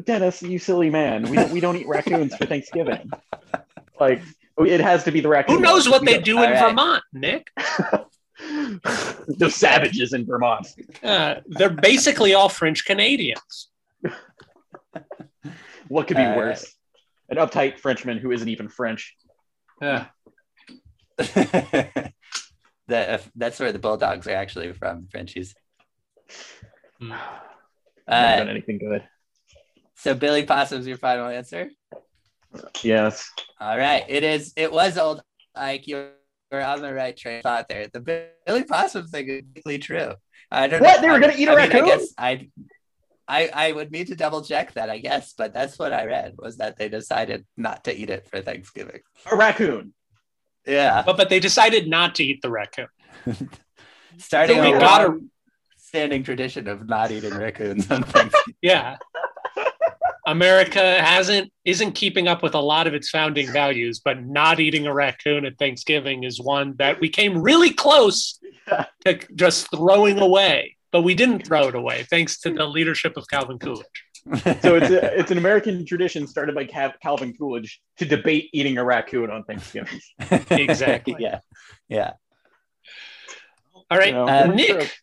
Dennis, you silly man, we don't, we don't eat raccoons for Thanksgiving. Like it has to be the raccoon. Who knows what they don't- in All right. Vermont, Nick? the savages in Vermont. Uh, they're basically all French Canadians. What could be Uh, worse? An uptight Frenchman who isn't even French. Uh, that uh, that's where the bulldogs are actually from, Frenchies. Never Uh, done anything good. so Billy Possum's your final answer. Yes. All right, it is. It was old Ike. You're we're on the right train of thought there. The Billy Possum thing is really true. I don't What? know. They were gonna eat a I mean, raccoon? I guess I, I, I would need to double check that, I guess, but that's what I read was that they decided not to eat it for Thanksgiving. A raccoon. Yeah, But but they decided not to eat the raccoon. starting So we a got a- standing tradition of not eating raccoons on Thanksgiving. Yeah. America hasn't isn't keeping up with a lot of its founding values, but not eating a raccoon at Thanksgiving is one that we came really close to just throwing away. But we didn't throw it away, thanks to the leadership of Calvin Coolidge. So it's a, it's an American tradition started by Cal- Calvin Coolidge to debate eating a raccoon on Thanksgiving. Exactly. yeah, yeah. All right, You Uh, Nick,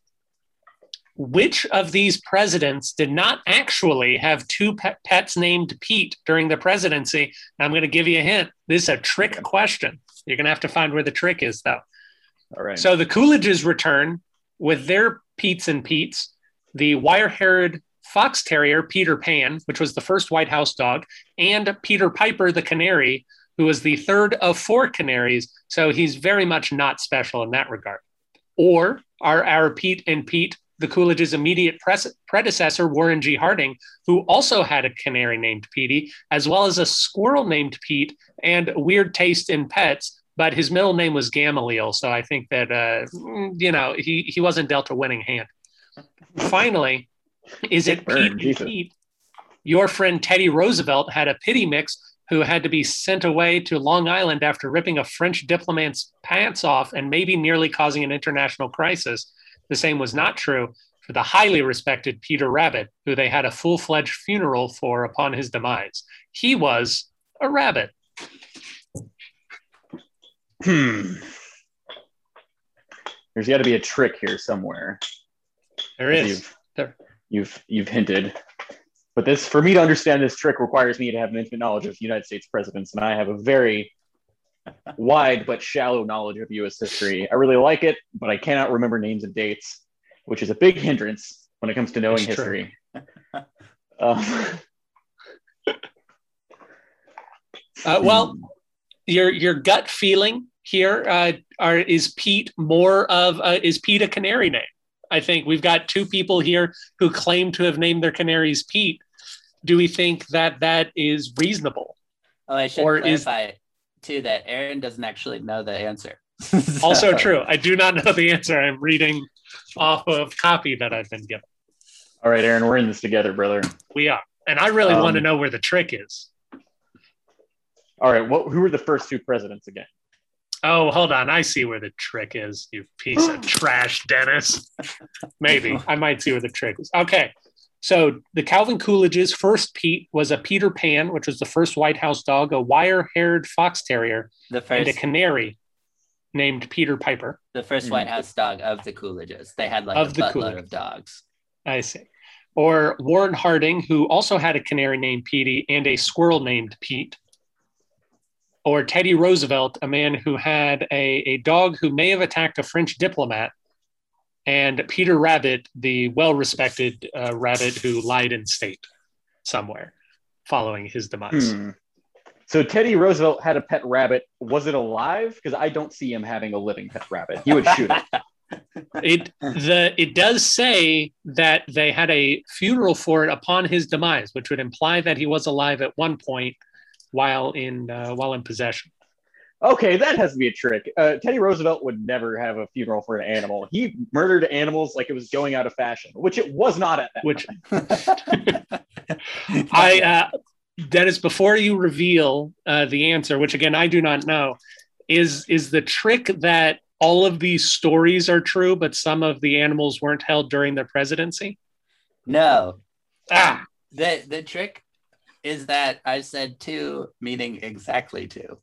which of these presidents did not actually have two pet- pets named Pete during the presidency? I'm going to give you a hint. This is a trick question. You're going to have to find where the trick is, though. All right. So the Coolidges return with their Pete's and Pete's, the wire-haired fox terrier Peter Pan, which was the first White House dog, and Peter Piper the canary, who was the third of four canaries. So he's very much not special in that regard. Or are our Pete and Pete the Coolidge's immediate pres- predecessor, Warren G. Harding, who also had a canary named Petey, as well as a squirrel named Pete, and weird taste in pets, but his middle name was Gamaliel, so I think that uh, you know he he wasn't dealt a winning hand. Finally, is it Burn, Pete and Pete? Your friend Teddy Roosevelt had a pity mix who had to be sent away to Long Island after ripping a French diplomat's pants off and maybe nearly causing an international crisis. The same was not true for the highly respected Peter Rabbit, who they had a full fledged funeral for upon his demise. He was a rabbit. Hmm. There's got to be a trick here somewhere. There is. You've, There. you've you've hinted, but this for me to understand this trick requires me to have an intimate knowledge of United States presidents, and I have a very wide but shallow knowledge of U.S. history. I really like it, but I cannot remember names and dates, which is a big hindrance when it comes to knowing true. history. Um, Uh, well, your your gut feeling here uh, are is Pete more of uh, is Pete a canary name? I think we've got two people here who claim to have named their canaries Pete. Do we think that that is reasonable? Oh, I should Or is- clarify too that Aaron doesn't actually know the answer. Also true. I do not know the answer. I'm reading off of copy that I've been given. all right, Aaron, we're in this together, brother. We are, and I really want to Um, know where the trick is. All right, what, who were the first two presidents again? Oh, hold on. I see where the trick is, you piece of trash, Dennis. Maybe. I might see where the trick is. Okay. So the Calvin Coolidge's first Pete was a Peter Pan, which was the first White House dog, a wire haired fox terrier, the and a canary named Peter Piper. the first. White House dog of the Coolidges. They had like Of a the buttload Coolidges. of dogs. I see. Or Warren Harding, who also had a canary named Petey and a squirrel named Pete. Or Teddy Roosevelt, a man who had a, a dog who may have attacked a French diplomat. And Peter Rabbit, the well respected uh, rabbit who lied in state somewhere following his demise. Hmm. So Teddy Roosevelt had a pet rabbit. Was it alive? Because I don't see him having a living pet rabbit. He would shoot it. It the it does say that they had a funeral for it upon his demise, which would imply that he was alive at one point while in uh, while in possession. Okay, that has to be a trick. Uh, Teddy Roosevelt would never have a funeral for an animal. He murdered animals like it was going out of fashion, which it was not at that. Which. I uh, Dennis, before you reveal uh, the answer, which again I do not know, is is the trick that all of these stories are true, but some of the animals weren't held during their presidency? no, Ah, the the trick is that I said two, meaning exactly two.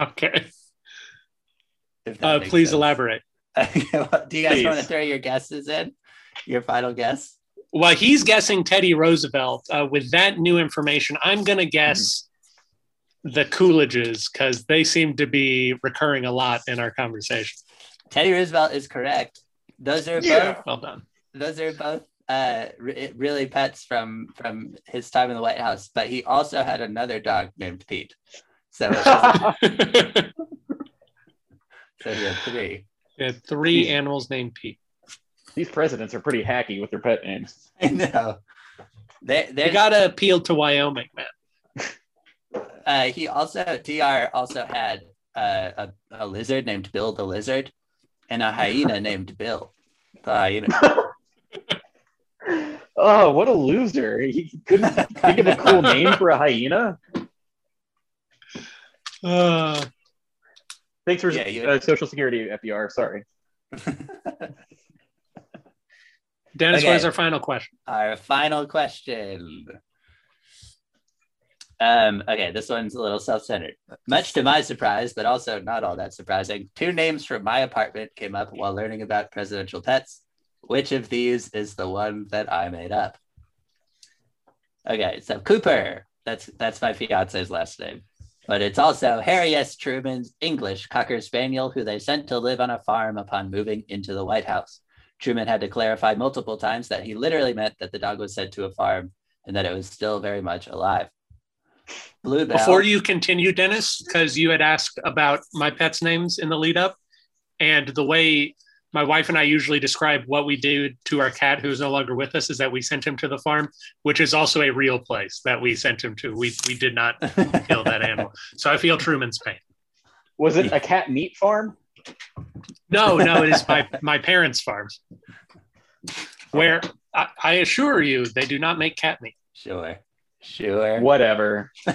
okay. Uh, please sense. elaborate. Do you guys want to throw your guesses in? Your final guess? Well, he's guessing Teddy Roosevelt. Uh, with that new information, I'm going to guess the Coolidges because they seem to be recurring a lot in our conversation. Teddy Roosevelt is correct. Those are Yeah. both Well done. those are both uh re- really pets from from his time in the White House. But he also had another dog named Pete. So, so he had three. We had three animals named Pete. These presidents are pretty hacky with their pet names. I know. They, They they gotta appeal to Wyoming, man. uh, he also Dr. also had uh, a, a lizard named Bill the lizard, and a hyena named Bill the hyena. Oh, what a loser! He couldn't think of a cool name for a hyena. Uh, Thanks for Yeah, you- uh, Social Security, FDR. Sorry. Dennis, Okay. what is our final question? Our final question. Um, okay, this one's a little self-centered. Much to my surprise, but also not all that surprising, two names from my apartment came up while learning about presidential pets. Which of these is the one that I made up? Okay, so Cooper. That's that's my fiance's last name. But it's also Harry S. Truman's English Cocker Spaniel, who they sent to live on a farm upon moving into the White House. Truman had to clarify multiple times that he literally meant that the dog was sent to a farm and that it was still very much alive. Bluebell. Before you continue, Dennis, because you had asked about my pets' names in the lead up, and the way my wife and I usually describe what we do to our cat who is no longer with us is that we sent him to the farm, which is also a real place that we sent him to. We we did not kill that animal. So I feel Truman's pain. Was it a cat meat farm? No, no, it is my my parents' farms, where I, I assure you they do not make cat meat. Sure. Sure. Whatever.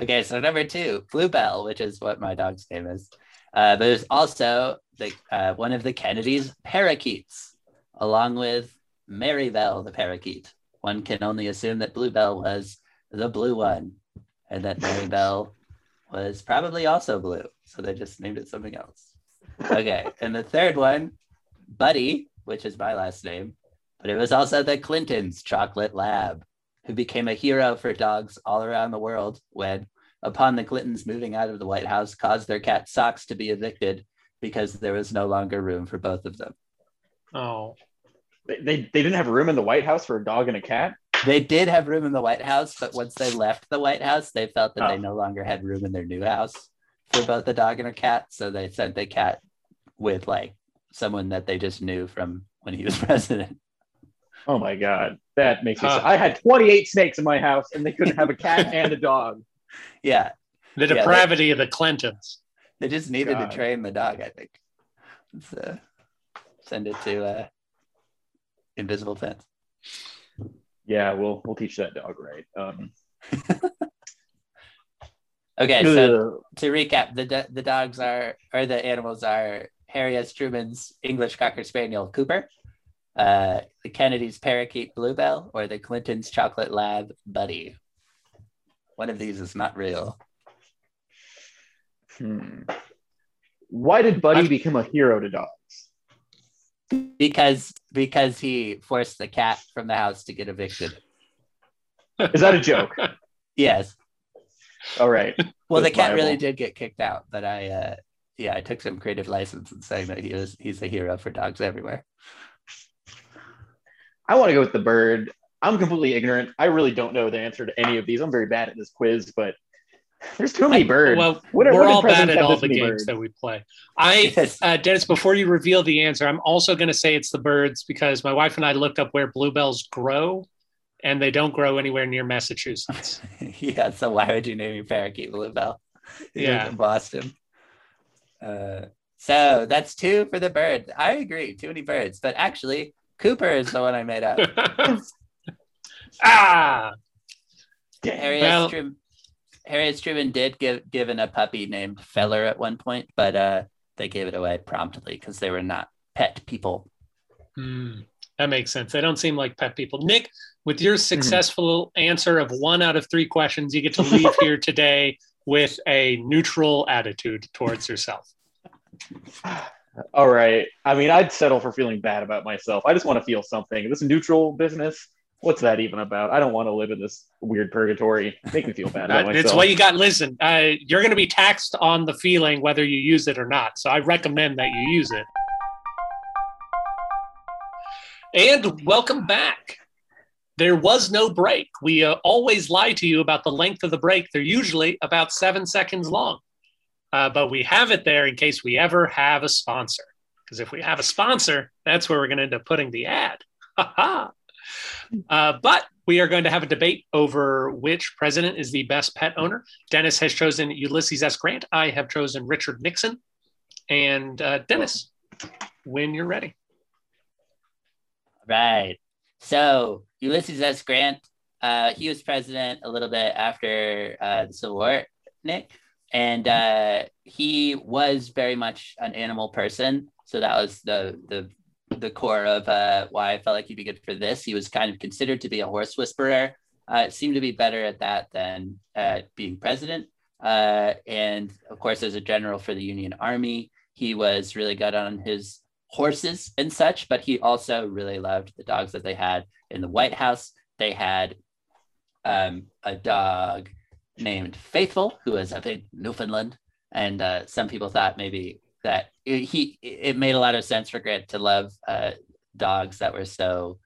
okay, so number two, Bluebell, which is what my dog's name is. Uh, but there's also the uh, one of the Kennedys' parakeets, along with Marybell the parakeet. One can only assume that Bluebell was the blue one, and that Marybell was probably also blue. So they just named it something else. Okay, and the third one, Buddy, which is my last name, but it was also the Clintons' chocolate lab, who became a hero for dogs all around the world when, upon the Clintons moving out of the White House, caused their cat Socks to be evicted because there was no longer room for both of them. Oh, They, they, they didn't have room in the White House for a dog and a cat. They did have room in the White House, but once they left the White House, they felt that Oh. they no longer had room in their new house for both a dog and a cat. So they sent the cat with like someone that they just knew from when he was president. Oh my god, that makes me. Huh. I had 28 snakes in my house, and they couldn't have a cat and a dog. Yeah, the they- depravity of the Clintons. they just needed God. to train the dog, I think. So send it to uh, Invisible Fence. Yeah, we'll we'll teach that dog right. Um, Okay, so to recap, the the dogs are or the animals are Harry S. Truman's English Cocker Spaniel Cooper, uh, the Kennedy's parakeet Bluebell, or the Clintons' chocolate lab Buddy. One of these is not real. Hmm. Why did Buddy I've- become a hero to dogs? because because he forced the cat from the house to get evicted. Is that a joke? Yes. All right. Well, the That's cat really did get kicked out, but I uh yeah, I took some creative license in saying that he was he's a hero for dogs everywhere. I want to go with the bird. I'm completely ignorant. I really don't know the answer to any of these. I'm very bad at this quiz, but there's too many birds. Well, What- we're what all bad at all the games birds? that we play. I, Yes. uh, Dennis, before you reveal the answer, I'm also going to say it's the birds because my wife and I looked up where bluebells grow, and they don't grow anywhere near Massachusetts. yeah, so why would you name your parakeet Bluebell? Yeah. in Boston. Uh, so that's two for the bird. I agree, too many birds. But actually, Cooper is the one I made up. ah, Harriet, Well- Strum- Harriet Truman did give given a puppy named Feller at one point, but uh, they gave it away promptly because they were not pet people. Hmm, that makes sense. They don't seem like pet people. Nick, with your successful answer of one out of three questions, you get to leave here today with a neutral attitude towards yourself. All right. I mean, I'd settle for feeling bad about myself. I just want to feel something. This neutral business, what's that even about? I don't want to live in this weird purgatory. Make me feel bad about it's what you got. Listen, uh, you're going to be taxed on the feeling whether you use it or not. So I recommend that you use it. And welcome back. there was no break. We uh, always lie to you about the length of the break. They're usually about seven seconds long. Uh, but we have it there in case we ever have a sponsor. Because if we have a sponsor, that's where we're going to end up putting the ad. Uh, but we are going to have a debate over which president is the best pet owner. Dennis has chosen Ulysses S. Grant. I have chosen Richard Nixon. And uh, Dennis, when you're ready. Right. So Ulysses S. Grant, uh, he was president a little bit after uh, the Civil War, Nick, and uh, he was very much an animal person. So that was the the the core of uh, why I felt like he'd be good for this. He was kind of considered to be a horse whisperer. Uh, seemed to be better at that than at being president. Uh, and of course, as a general for the Union Army, he was really good on his horses and such, but he also really loved the dogs that they had in the White House. They had um, a dog named Faithful, who was, I think, Newfoundland. And uh, some people thought maybe that it, he it made a lot of sense for Grant to love uh, dogs that were so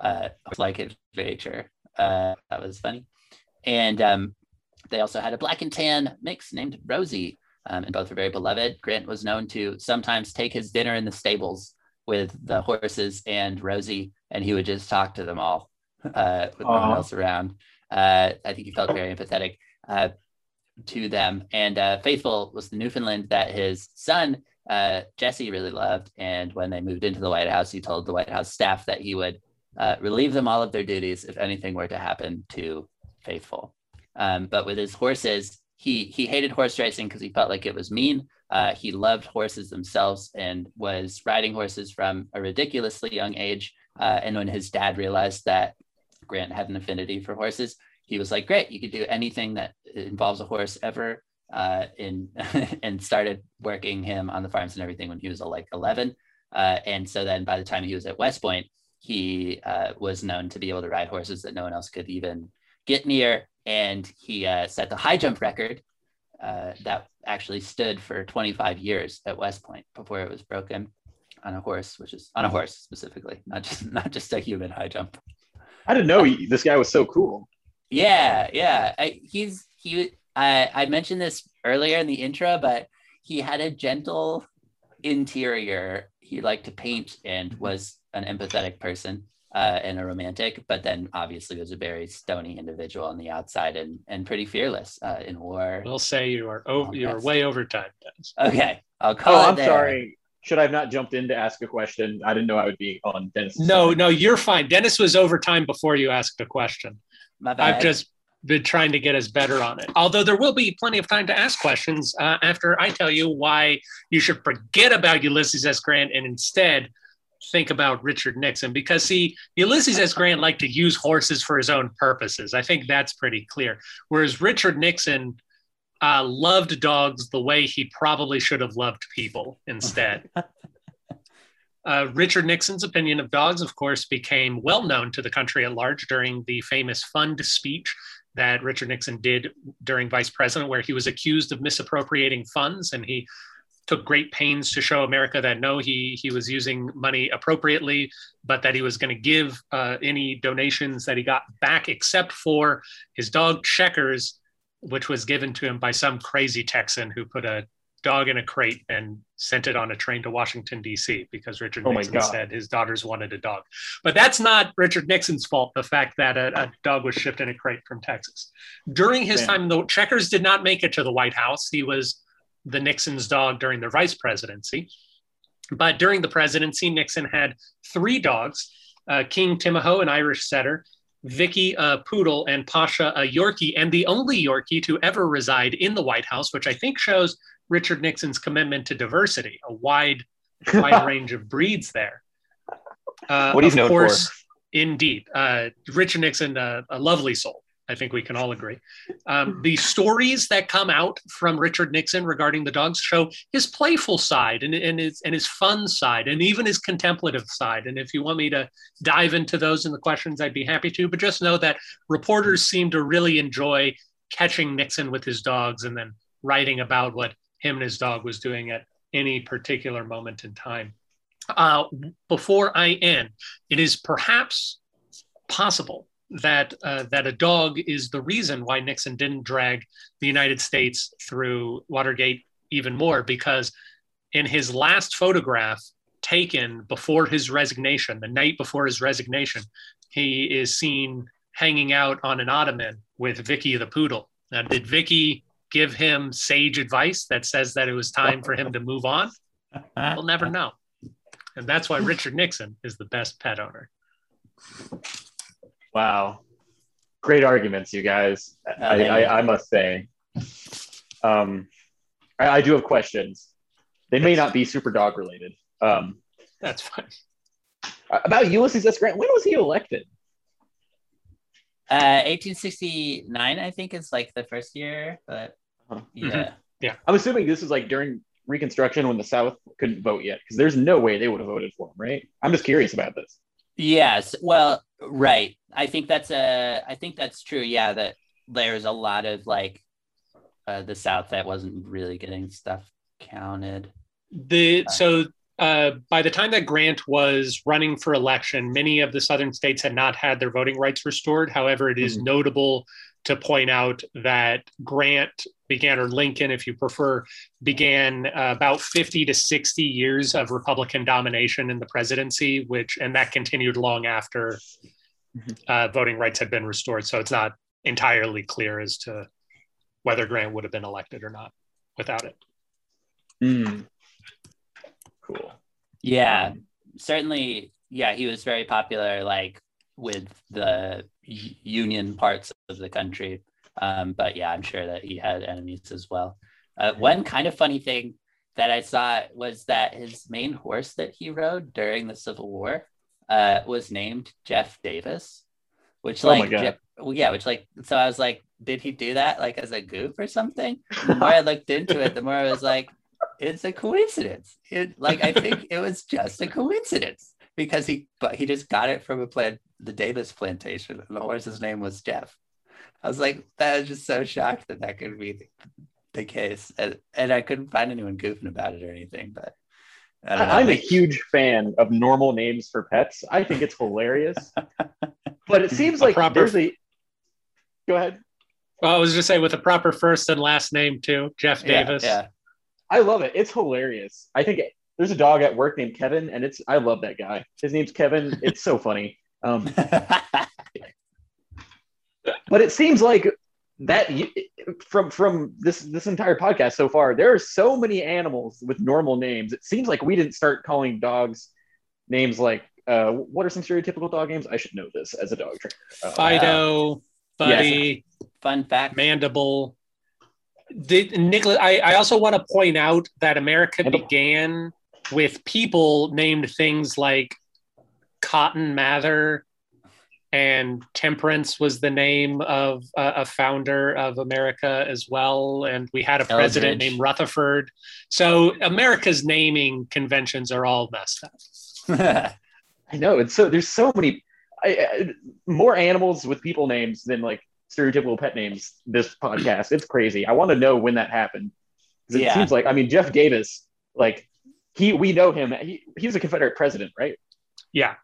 uh, like nature. Uh, that was funny. And um, they also had a black and tan mix named Rosie, um, and both were very beloved. Grant was known to sometimes take his dinner in the stables with the horses and Rosie, and he would just talk to them all uh, with no one else around. Uh, I think he felt very empathetic uh, to them. And uh, Faithful was the Newfoundland that his son, uh, Jesse, really loved. And when they moved into the White House, he told the White House staff that he would uh, relieve them all of their duties if anything were to happen to Faithful. Um, but with his horses, he he hated horse racing because he felt like it was mean. Uh, he loved horses themselves and was riding horses from a ridiculously young age. Uh, and when his dad realized that Grant had an affinity for horses, he was like, "Great, you could do anything that involves a horse ever." Uh, in and started working him on the farms and everything when he was like 11. Uh, and so then by the time he was at West Point, he uh, was known to be able to ride horses that no one else could even get near and he uh, set the high jump record uh, that actually stood for 25 years at West Point before it was broken on a horse, which is on a horse specifically, not just not just a human high jump. I didn't know he, this guy was so cool. Yeah, yeah. I, he's he. I I mentioned this earlier in the intro, but he had a gentle interior. He liked to paint and was an empathetic person uh, and a romantic, but then obviously was a very stony individual on the outside and and pretty fearless uh, in war. We'll say you are over. You are way over time. Dennis. Okay, I'll call Oh, it I'm there. sorry. Should I have not jumped in to ask a question? I didn't know I would be on Dennis. No, no, you're fine. Dennis was over time before you asked a question. My bad. I've just been trying to get us better on it. Although there will be plenty of time to ask questions uh, after I tell you why you should forget about Ulysses S. Grant and instead think about Richard Nixon. Because, see, Ulysses S. Grant liked to use horses for his own purposes. I think that's pretty clear. Whereas Richard Nixon uh, loved dogs the way he probably should have loved people instead. Uh, Richard Nixon's opinion of dogs, of course, became well known to the country at large during the famous fund speech that Richard Nixon did during vice president, where he was accused of misappropriating funds. And he took great pains to show America that no, he, he was using money appropriately, but that he was going to give uh, any donations that he got back, except for his dog Checkers, which was given to him by some crazy Texan who put a dog in a crate and sent it on a train to Washington, D.C., because Richard Oh Nixon said his daughters wanted a dog. But that's not Richard Nixon's fault, the fact that a, a dog was shipped in a crate from Texas. During his Damn. time, the Checkers did not make it to the White House. He was the Nixon's dog during the vice presidency. But during the presidency, Nixon had three dogs uh, King Timahoe, an Irish setter, Vicky, a poodle, and Pasha, a Yorkie, and the only Yorkie to ever reside in the White House, which I think shows Richard Nixon's commitment to diversity, a wide, wide range of breeds there. Uh, What he's of known for. course, Indeed. Uh, Richard Nixon, uh, a lovely soul. I think we can all agree. Um, the stories that come out from Richard Nixon regarding the dogs show his playful side and, and, his, and his fun side and even his contemplative side. And if you want me to dive into those in the questions, I'd be happy to. But just know that reporters seem to really enjoy catching Nixon with his dogs and then writing about what him and his dog was doing at any particular moment in time. Uh, before I end, it is perhaps possible that uh, that a dog is the reason why Nixon didn't drag the United States through Watergate even more because in his last photograph taken before his resignation, the night before his resignation, he is seen hanging out on an ottoman with Vicky the poodle. Now, did Vicky give him sage advice that says that it was time for him to move on? We'll never know. And that's why Richard Nixon is the best pet owner. Wow. Great arguments, you guys. I, I, I must say. Um, I, I do have questions. They may not be super dog related. Um, That's fine. about Ulysses S. Grant, when was he elected? Uh, 1869, I think, is like the first year, but Uh-huh. yeah. I'm assuming this is like during Reconstruction when the South couldn't vote yet, because there's no way they would have voted for him, right? I'm just curious about this. Yes. Well, right. I think that's a. I think that's true. Yeah, that there's a lot of like uh, the South that wasn't really getting stuff counted. The so uh, by the time that Grant was running for election, many of the southern states had not had their voting rights restored. However, it is Mhm. notable to point out that Grant began, or Lincoln, if you prefer, began uh, about 50 to 60 years of Republican domination in the presidency, which and that continued long after Mhm. uh, voting rights had been restored. So it's not entirely clear as to whether Grant would have been elected or not without it. Hmm. Cool. Yeah, certainly. Yeah, he was very popular, like with the union parts of the country. Um, but yeah, I'm sure that he had enemies as well. Uh, one kind of funny thing that I saw was that his main horse that he rode during the Civil War uh, was named Jeff Davis, which Oh like, God. Je- well, yeah, which like, so I was like, did he do that like as a goof or something? the more I looked into it, the more I was like, it's a coincidence. It like I think it was just a coincidence because he but he just got it from a plant the Davis plantation and the horse's name was Jeff. I was like, that was just so shocked that that could be the, the case, and, and I couldn't find anyone goofing about it or anything. But I don't know. I, am a huge fan of normal names for pets. I think it's hilarious. but it seems A like proper- there's a. Go ahead. Well, I was just saying with a proper first and last name too, Jeff Yeah, Davis. Yeah, I love it. It's hilarious. I think there's a dog at work named Kevin, and it's I love that guy. His name's Kevin. It's so funny. Um, but it seems like that you, from from this this entire podcast so far, there are so many animals with normal names. It seems like we didn't start calling dogs names like uh, what are some stereotypical dog names? I should know this as a dog trainer. Uh, Fido, Buddy, Fun fact. Mandible. The, Nicholas, I, I also want to point out that America began with people named things like Cotton Mather and Temperance was the name of uh, a founder of America as well. And we had a president Eldridge. named Rutherford. So America's naming conventions are all messed up. I know it's so there's so many I, I, more animals with people names than like stereotypical pet names. This podcast, it's crazy. I want to know when that happened it Yeah. seems like I mean Jeff Davis, like he we know him. He he was a Confederate president, right? Yeah.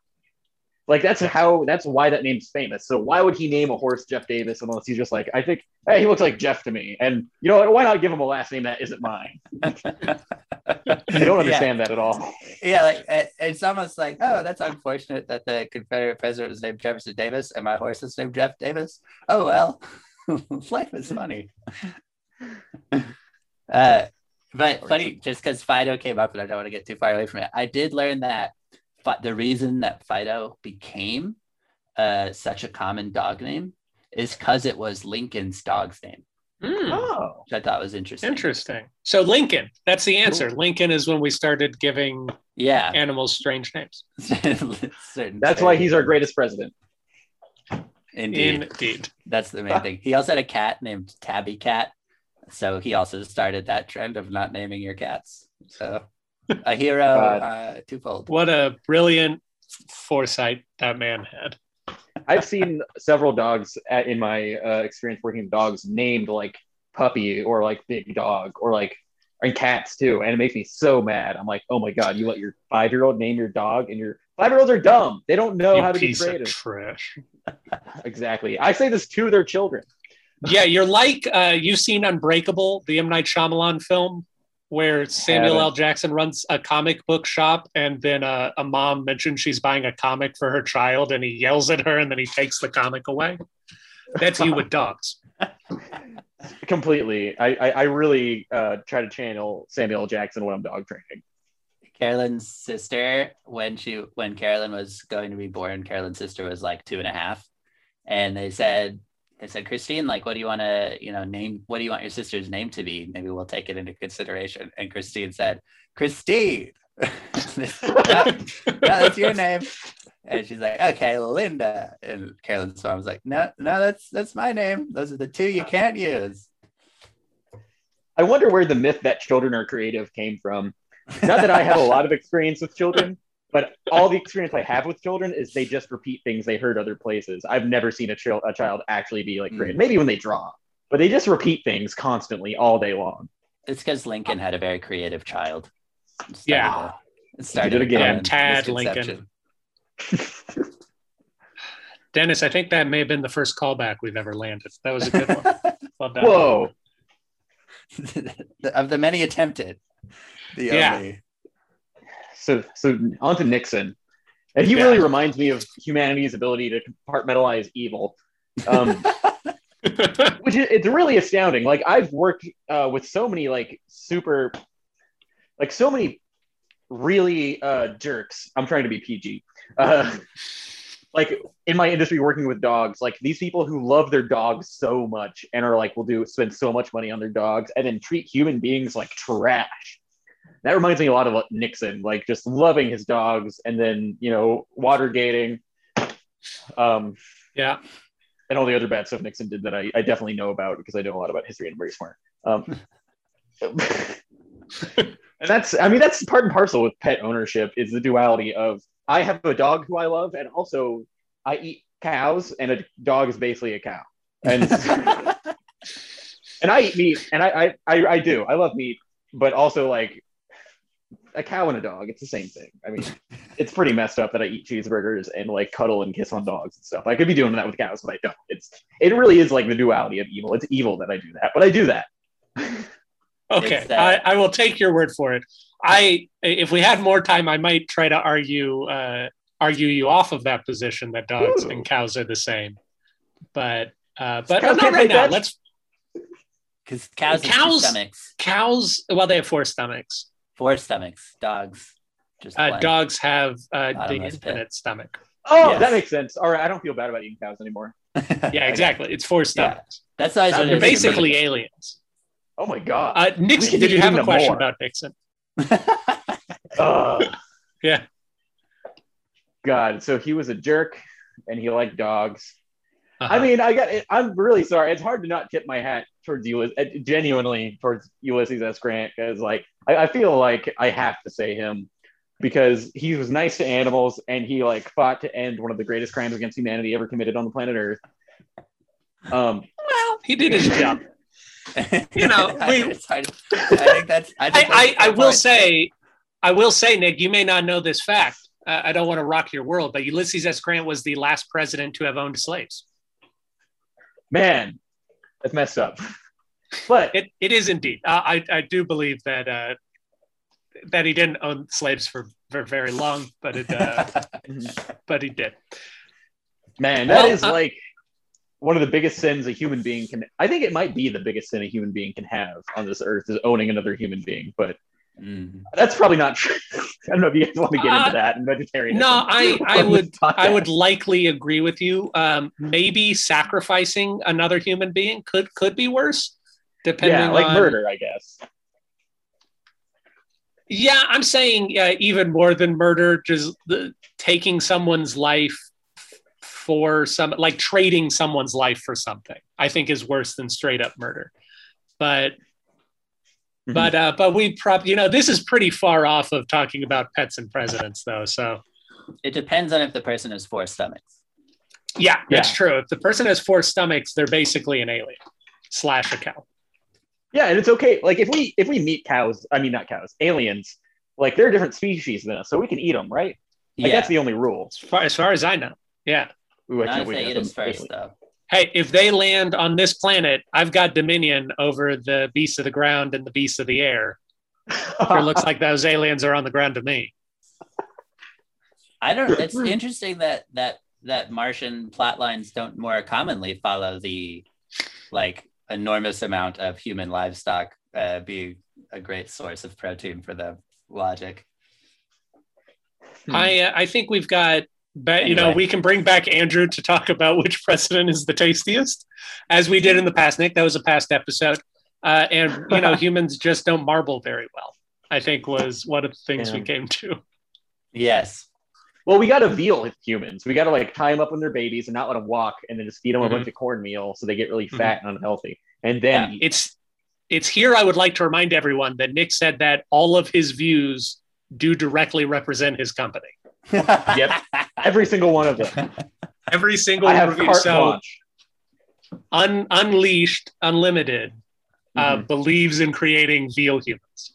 Like that's how that's why that name's famous. So why would he name a horse Jeff Davis unless he's just like I think hey he looks like Jeff to me, and you know what? Why not give him a last name that isn't mine? I don't understand that at all. yeah, like it- it's almost like, oh, that's unfortunate that the Confederate president was named Jefferson Davis and my horse is named Jeff Davis. Oh well, life is funny. uh, but funny, just because Fido came up, and I don't want to get too far away from it. I did learn that the reason that Fido became uh, such a common dog name is because it was Lincoln's dog's name, Hmm. Oh, which I thought was interesting. Interesting. So Lincoln, that's the answer. Lincoln is when we started giving Yeah, animals strange names. That's why he's our greatest president. Indeed. Indeed. That's the main thing. He also had a cat named Tabby Cat. So he also started that trend of not naming your cats. So a hero God. uh, twofold. What a brilliant foresight that man had. I've seen several dogs at, in my uh, experience working with dogs named like puppy or like big dog or like and cats too, and it makes me so mad. I'm like, oh my god, you let your five year old name your dog, and your Five year olds are dumb. They don't know You how to be piece of creative. trash. Exactly. I say this to their children. Yeah, you're like uh, you've seen Unbreakable, the M Night Shyamalan film, where Samuel L. Jackson runs a comic book shop, and then uh, a mom mentions she's buying a comic for her child, and he yells at her, and then he takes the comic away. That's you with dogs. Completely. I I, I really uh, try to channel Samuel L. Jackson when I'm dog training. Carolyn's sister, when she when Carolyn was going to be born, Carolyn's sister was like two and a half, and they said they said Christine, like, what do you want to you know name? What do you want your sister's name to be? Maybe we'll take it into consideration. And Christine said, Christine. yeah, that's your name. And she's like, okay, Linda. And Carolyn's mom was like, no, no, that's that's my name. Those are the two you can't use. I wonder where the myth that children are creative came from. Not that I have a lot of experience with children, but all the experience I have with children is they just repeat things they heard other places. I've never seen a, chil- a child actually be like creative. Mm. Maybe when they draw, but they just repeat things constantly all day long. It's because Lincoln had a very creative child. Started Yeah. a- started it again. a Tad. Lincoln. Dennis, I think that may have been the first callback we've ever landed. That was a good one. Well done. Whoa. of the many attempted, the Yeah. only. So so on to Nixon. And he Yeah. really reminds me of humanity's ability to compartmentalize evil. Um, which is it's really astounding. Like I've worked uh, with so many like super, like so many really uh, jerks. I'm trying to be PG. Uh, like in my industry, working with dogs, like these people who love their dogs so much and are like will do spend so much money on their dogs and then treat human beings like trash. That reminds me a lot of Nixon, like just loving his dogs and then you know watergating. Um, yeah. and all the other bad stuff Nixon did that I, I definitely know about because I know a lot about history and I'm very smart. Um, and that's, I mean, that's part and parcel with pet ownership is the duality of I have a dog who I love, and also I eat cows, and a dog is basically a cow. And and I eat meat, and I, I I I do. I love meat, but also like a cow and a dog, it's the same thing. I mean, it's pretty messed up that I eat cheeseburgers and like cuddle and kiss on dogs and stuff. I could be doing that with cows, but I don't. It's it really is like the duality of evil. It's evil that I do that, but I do that. Okay, It's I, I will take your word for it. I, if we had more time, I might try to argue uh, argue you off of that position that dogs Ooh. and cows are the same. But uh, but Cows not can't right now. fetch? Let's Because cows, have two Cows- stomachs, cows. Well, they have four stomachs. Four stomachs. Dogs, just Uh, dogs have uh, the Bottomless pit. infinite stomach. Oh, Yes. that makes sense. All right, I don't feel bad about eating cows anymore. Yeah, exactly. It's four stomachs. That's always what They're it is basically aliens. Oh my god. Uh, Nixon, did you have a question more. about Nixon? Ugh. Yeah. God, so he was a jerk, and he liked dogs. Uh-huh. I mean, I got. I'm really sorry. It's hard to not tip my hat towards Ulysses, uh, genuinely towards Ulysses S. Grant, because like I, I feel like I have to say him because he was nice to animals and he like fought to end one of the greatest crimes against humanity ever committed on the planet Earth. Um, well, he did his job. You know, we- It's hard- I think that's. I, I, think I, that's I the will say, I will say, Nick, you may not know this fact. Uh, I don't want to rock your world, but Ulysses S. Grant was the last president to have owned slaves. man, that's messed up. But It, it is indeed. Uh, I, I do believe that uh, that he didn't own slaves for, for very long, but it, uh, but he did. Man, that Well, is uh, like one of the biggest sins a human being can. I think it might be the biggest sin a human being can have on this earth is owning another human being. But Mm. that's probably not true. I don't know if you guys want to get Uh, into that and vegetarianism. No, I, I would I would likely agree with you. Um, maybe sacrificing another human being could could be worse, depending Yeah, like on murder, I guess. Yeah, I'm saying uh, even more than murder, just the, taking someone's life for some, like trading someone's life for something, I think is worse than straight up murder. But, Mhm. but, uh, but we probably, you know, this is pretty far off of talking about pets and presidents, though. So, It depends on if the person has four stomachs. yeah, that's Yeah. true. If the person has four stomachs, they're basically an alien slash a cow. Yeah, and it's okay. Like if we if we meet cows, I mean not cows, aliens, like they're a different species than us, so we can eat them, right? Like yeah. that's the only rule. As far as, far as I know. Yeah. Ooh, I Not can't if wait they to eat have them first, officially. though. Hey, if they land on this planet, I've got dominion over the beasts of the ground and the beasts of the air. It looks like those aliens are on the ground to me. I don't. It's interesting that that that Martian plot lines don't more commonly follow the like enormous amount of human livestock uh, being a great source of protein for the logic. Hmm. I uh, I think we've got but you know we can bring back Andrew to talk about which president is the tastiest, as we did in the past. Nick, that was a past episode, uh, and you know humans just don't marble very well. I think was one of the things we came to. Yes. Well, we got to veal humans. We got to like tie them up when they're babies and not let them walk, and then just feed them Mhm. a bunch of cornmeal so they get really Mhm. fat and unhealthy, and then eat. It's it's here. I would like to remind everyone that Nick said that all of his views do directly represent his company. Yep. every single one of them. Every single I have review. So blanche. un, unleashed, unlimited, uh, Mhm. believes in creating veal humans.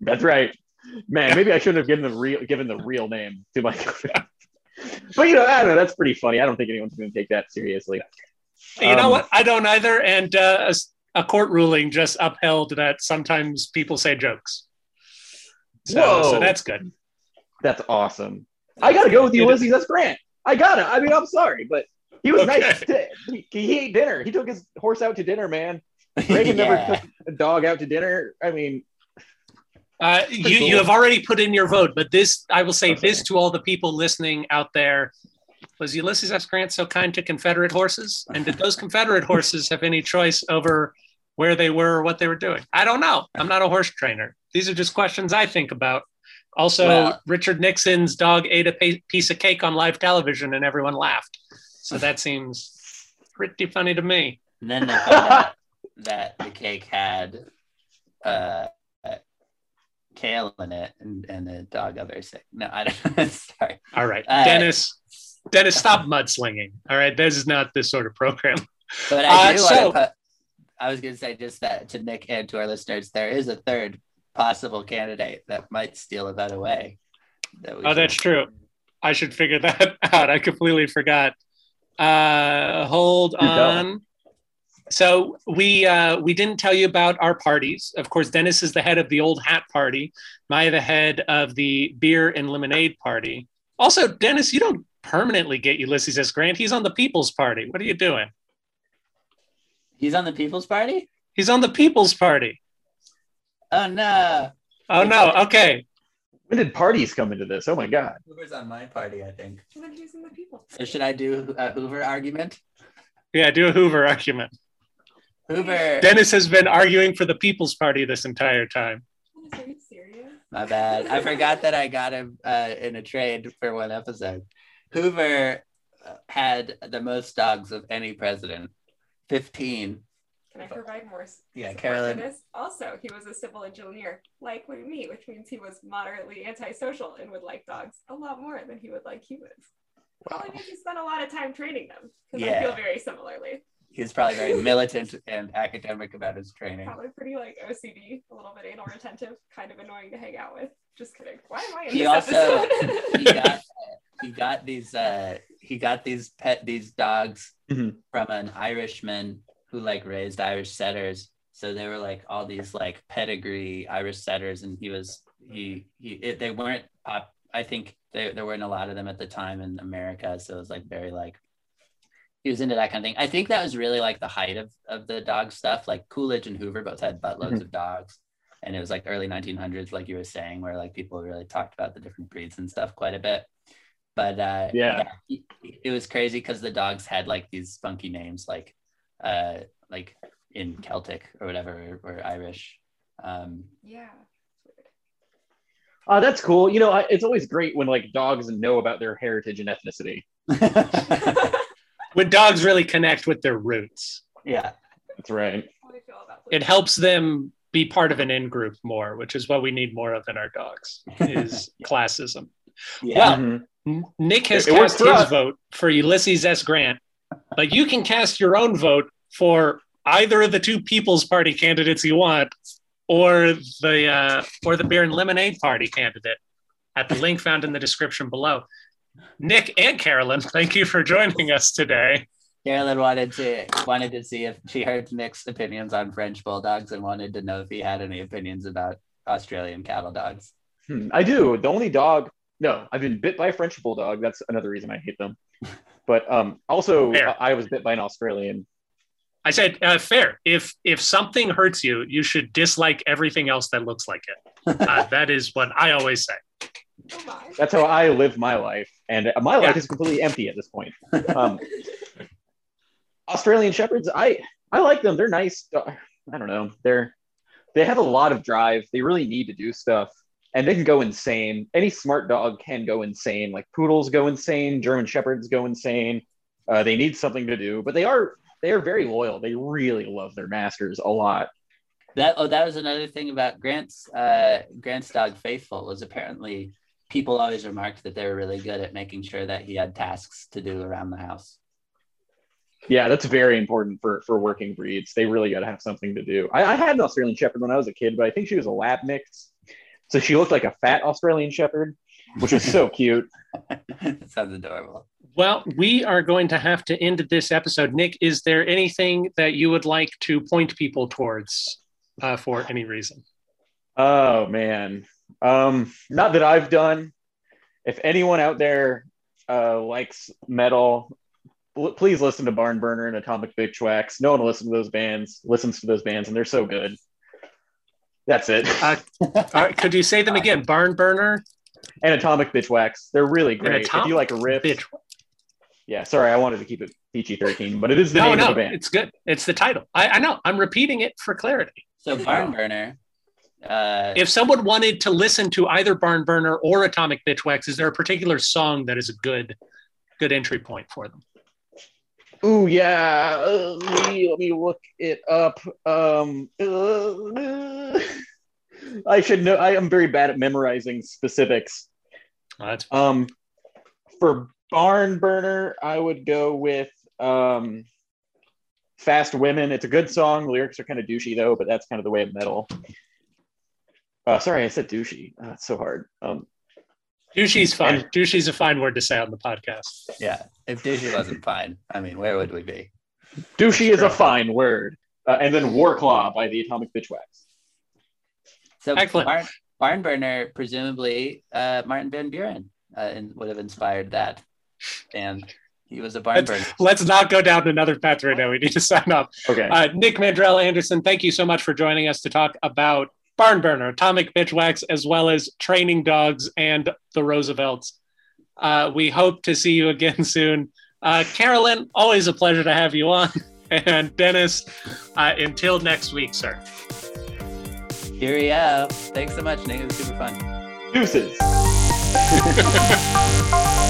That's right, man. Maybe I shouldn't have given the real given the real name to my. but you know, I don't know. That's pretty funny. I don't think anyone's going to take that seriously. You know Um, what? I don't either. And uh, a s- a, court ruling just upheld that sometimes people say jokes. So, Whoa. so that's good. That's awesome. I got to go with It- Ulysses S. Grant. I got to I mean, I'm sorry, but he was Okay. nice. To, he, he ate dinner. He took his horse out to dinner, man. Reagan never Yeah. took a dog out to dinner. I mean, Uh, you, cool. you have already put in your vote, but this, I will say Okay. this to all the people listening out there. Was Ulysses S. Grant so kind to Confederate horses? And did those Confederate horses have any choice over where they were or what they were doing? I don't know. I'm not a horse trainer. These are just questions I think about. Also, Richard Nixon's dog ate a piece of cake on live television and everyone laughed. So that seems pretty funny to me. And then they found out that the cake had uh, uh, kale in it, and, and the dog got very sick. No, I don't. sorry. All right, Uh, Dennis. Dennis, stop mudslinging. All right, this is not this sort of program. But I Uh, so- put. I was going to say just that to Nick and to our listeners, there is a third possible candidate that might steal a vote away. That we Oh, that's true. I should figure that out. I completely forgot. Uh, hold Do tell. on. So we uh, we didn't tell you about our parties. Of course, Dennis is the head of the Old Hat Party. Maya, the head of the Beer and Lemonade Party. Also, Dennis, you don't permanently get Ulysses S. Grant. He's on the People's Party. What are you doing? He's on the People's Party. He's on the People's Party. Oh no, Oh no. Okay. when did parties come into this? Oh my god. Hoover's on my party, I think. And then who's in the people? So should I do a Hoover argument? Yeah, do a Hoover argument. Hoover. Dennis has been arguing for the People's Party this entire time. Are you serious? My bad. I forgot that I got him uh, in a trade for one episode. Hoover uh, had the most dogs of any president, 15. Can I provide more? Yeah, Carolyn. this? Also, he was a civil engineer, like me, which means he was moderately antisocial and would like dogs a lot more than he would like humans. Probably means he spent a lot of time training them because I feel very similarly. He was probably very militant and academic about his training. Probably pretty like OCD, a little bit anal retentive, kind of annoying to hang out with. Just kidding. Why am I in He this also- episode? He got he got these uh, he got these pet these dogs Mhm. from an Irishman who like raised Irish setters. So they were like all these like pedigree Irish setters, and he was he he it, they weren't pop. I think there there weren't a lot of them at the time in America, so it was like very like he was into that kind of thing. I think that was really like the height of of the dog stuff. Like Coolidge and Hoover both had buttloads of dogs, and it was like early 1900s, like you were saying, where like people really talked about the different breeds and stuff quite a bit. But uh, Yeah. it, it was crazy because the dogs had like these funky names, like uh, like in Celtic or whatever, or, or Irish. Um, yeah. Oh, that's cool. You know, I, it's always great when like dogs know about their heritage and ethnicity. When dogs really connect with their roots, yeah, That's right. How do you feel about it helps them be part of an in group more, which is what we need more of in our dogs is classism. yeah. Mhm. Nick has It- it cast his us. vote for Ulysses S. Grant, but you can cast your own vote for either of the two People's Party candidates you want, or the uh, or the Beer and Lemonade Party candidate. at the link found in the description below. Nick and Carolyn, thank you for joining us today. Carolyn wanted to wanted to see if she heard Nick's opinions on French bulldogs and wanted to know if he had any opinions about Australian cattle dogs. Hmm, I do. The only dog. No, I've been bit by a French bulldog. That's another reason I hate them. But um, also, Fair. I, I was bit by an Australian. I said, uh, fair. If if something hurts you, you should dislike everything else that looks like it. Uh, that is what I always say. Oh. That's how I live my life, and my life Yeah. is completely empty at this point. Um, Australian shepherds, I I like them. They're nice. I don't know. They're they have a lot of drive. They really need to do stuff, and they can go insane. Any smart dog can go insane. Like poodles go insane. German shepherds go insane. Uh, they need something to do, but they are they are very loyal. They really love their masters a lot. That oh, that was another thing about Grant's uh, Grant's dog Faithful was apparently people always remarked that they were really good at making sure that he had tasks to do around the house. Yeah, that's very important for for working breeds. They really got to have something to do. I, I had an Australian Shepherd when I was a kid, but I think she was a lab mix, so she looked like a fat Australian Shepherd, which was so cute. That sounds adorable. Well, we are going to have to end this episode. Nick, is there anything that you would like to point people towards uh, for any reason? Oh man, um, not that I've done. If anyone out there uh, likes metal, l- please listen to Barn Burner and Atomic Bitchwax. No one listens to those bands. Listens to those bands, and they're so good. That's it. Uh, All right, could you say them again? Barn burner, and Atomic Bitchwax. They're really great. if you like a riff, bitch. yeah. Sorry, I wanted to keep it PG thirteen, but it is the No, name no, of the band. it's good. It's the title. I, I know. I'm repeating it for clarity. So barn burner. Uh, If someone wanted to listen to either Barn Burner or Atomic Bitchwax, is there a particular song that is a good, good entry point for them? Ooh, yeah. Uh, let, me, let me look it up. Um, uh, I should know. I am very bad at memorizing specifics. Oh, that's Um, for Barn Burner, I would go with um, Fast Women. It's a good song. Lyrics are kind of douchey though, but that's kind of the way of metal. Uh, sorry, I said douchey. Uh, it's so hard. Um, douchey's fine. And- douchey's a fine word to say on the podcast. yeah, if douchey wasn't fine, I mean, where would we be? douchey is a fine word. Uh, and then Warclaw by the Atomic Bitchwax. So Excellent. barn, barn burner, presumably uh, Martin Van Buren uh, and would have inspired that, and he was a barnburner. Let's, let's not go down another path right now. We need to sign off. Okay. Uh, Nick Mandrell Anderson, thank you so much for joining us to talk about Barn Burner, Atomic Bitchwax, as well as training dogs and the Roosevelts. Uh, we hope to see you again soon. Uh, Carolyn, always a pleasure to have you on. And Dennis, uh, until next week, sir. Cheerio! Thanks so much, Nick. It was super fun. Deuces.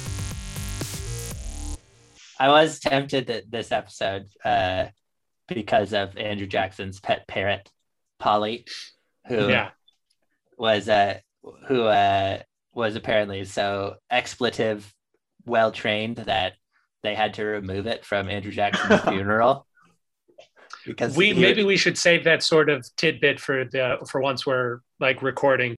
I was tempted that this episode, uh, because of Andrew Jackson's pet parrot, Polly, who Yeah. was uh, who uh, was apparently so expletive well trained that they had to remove it from Andrew Jackson's funeral. Because We maybe we should save that sort of tidbit for the for once we're like recording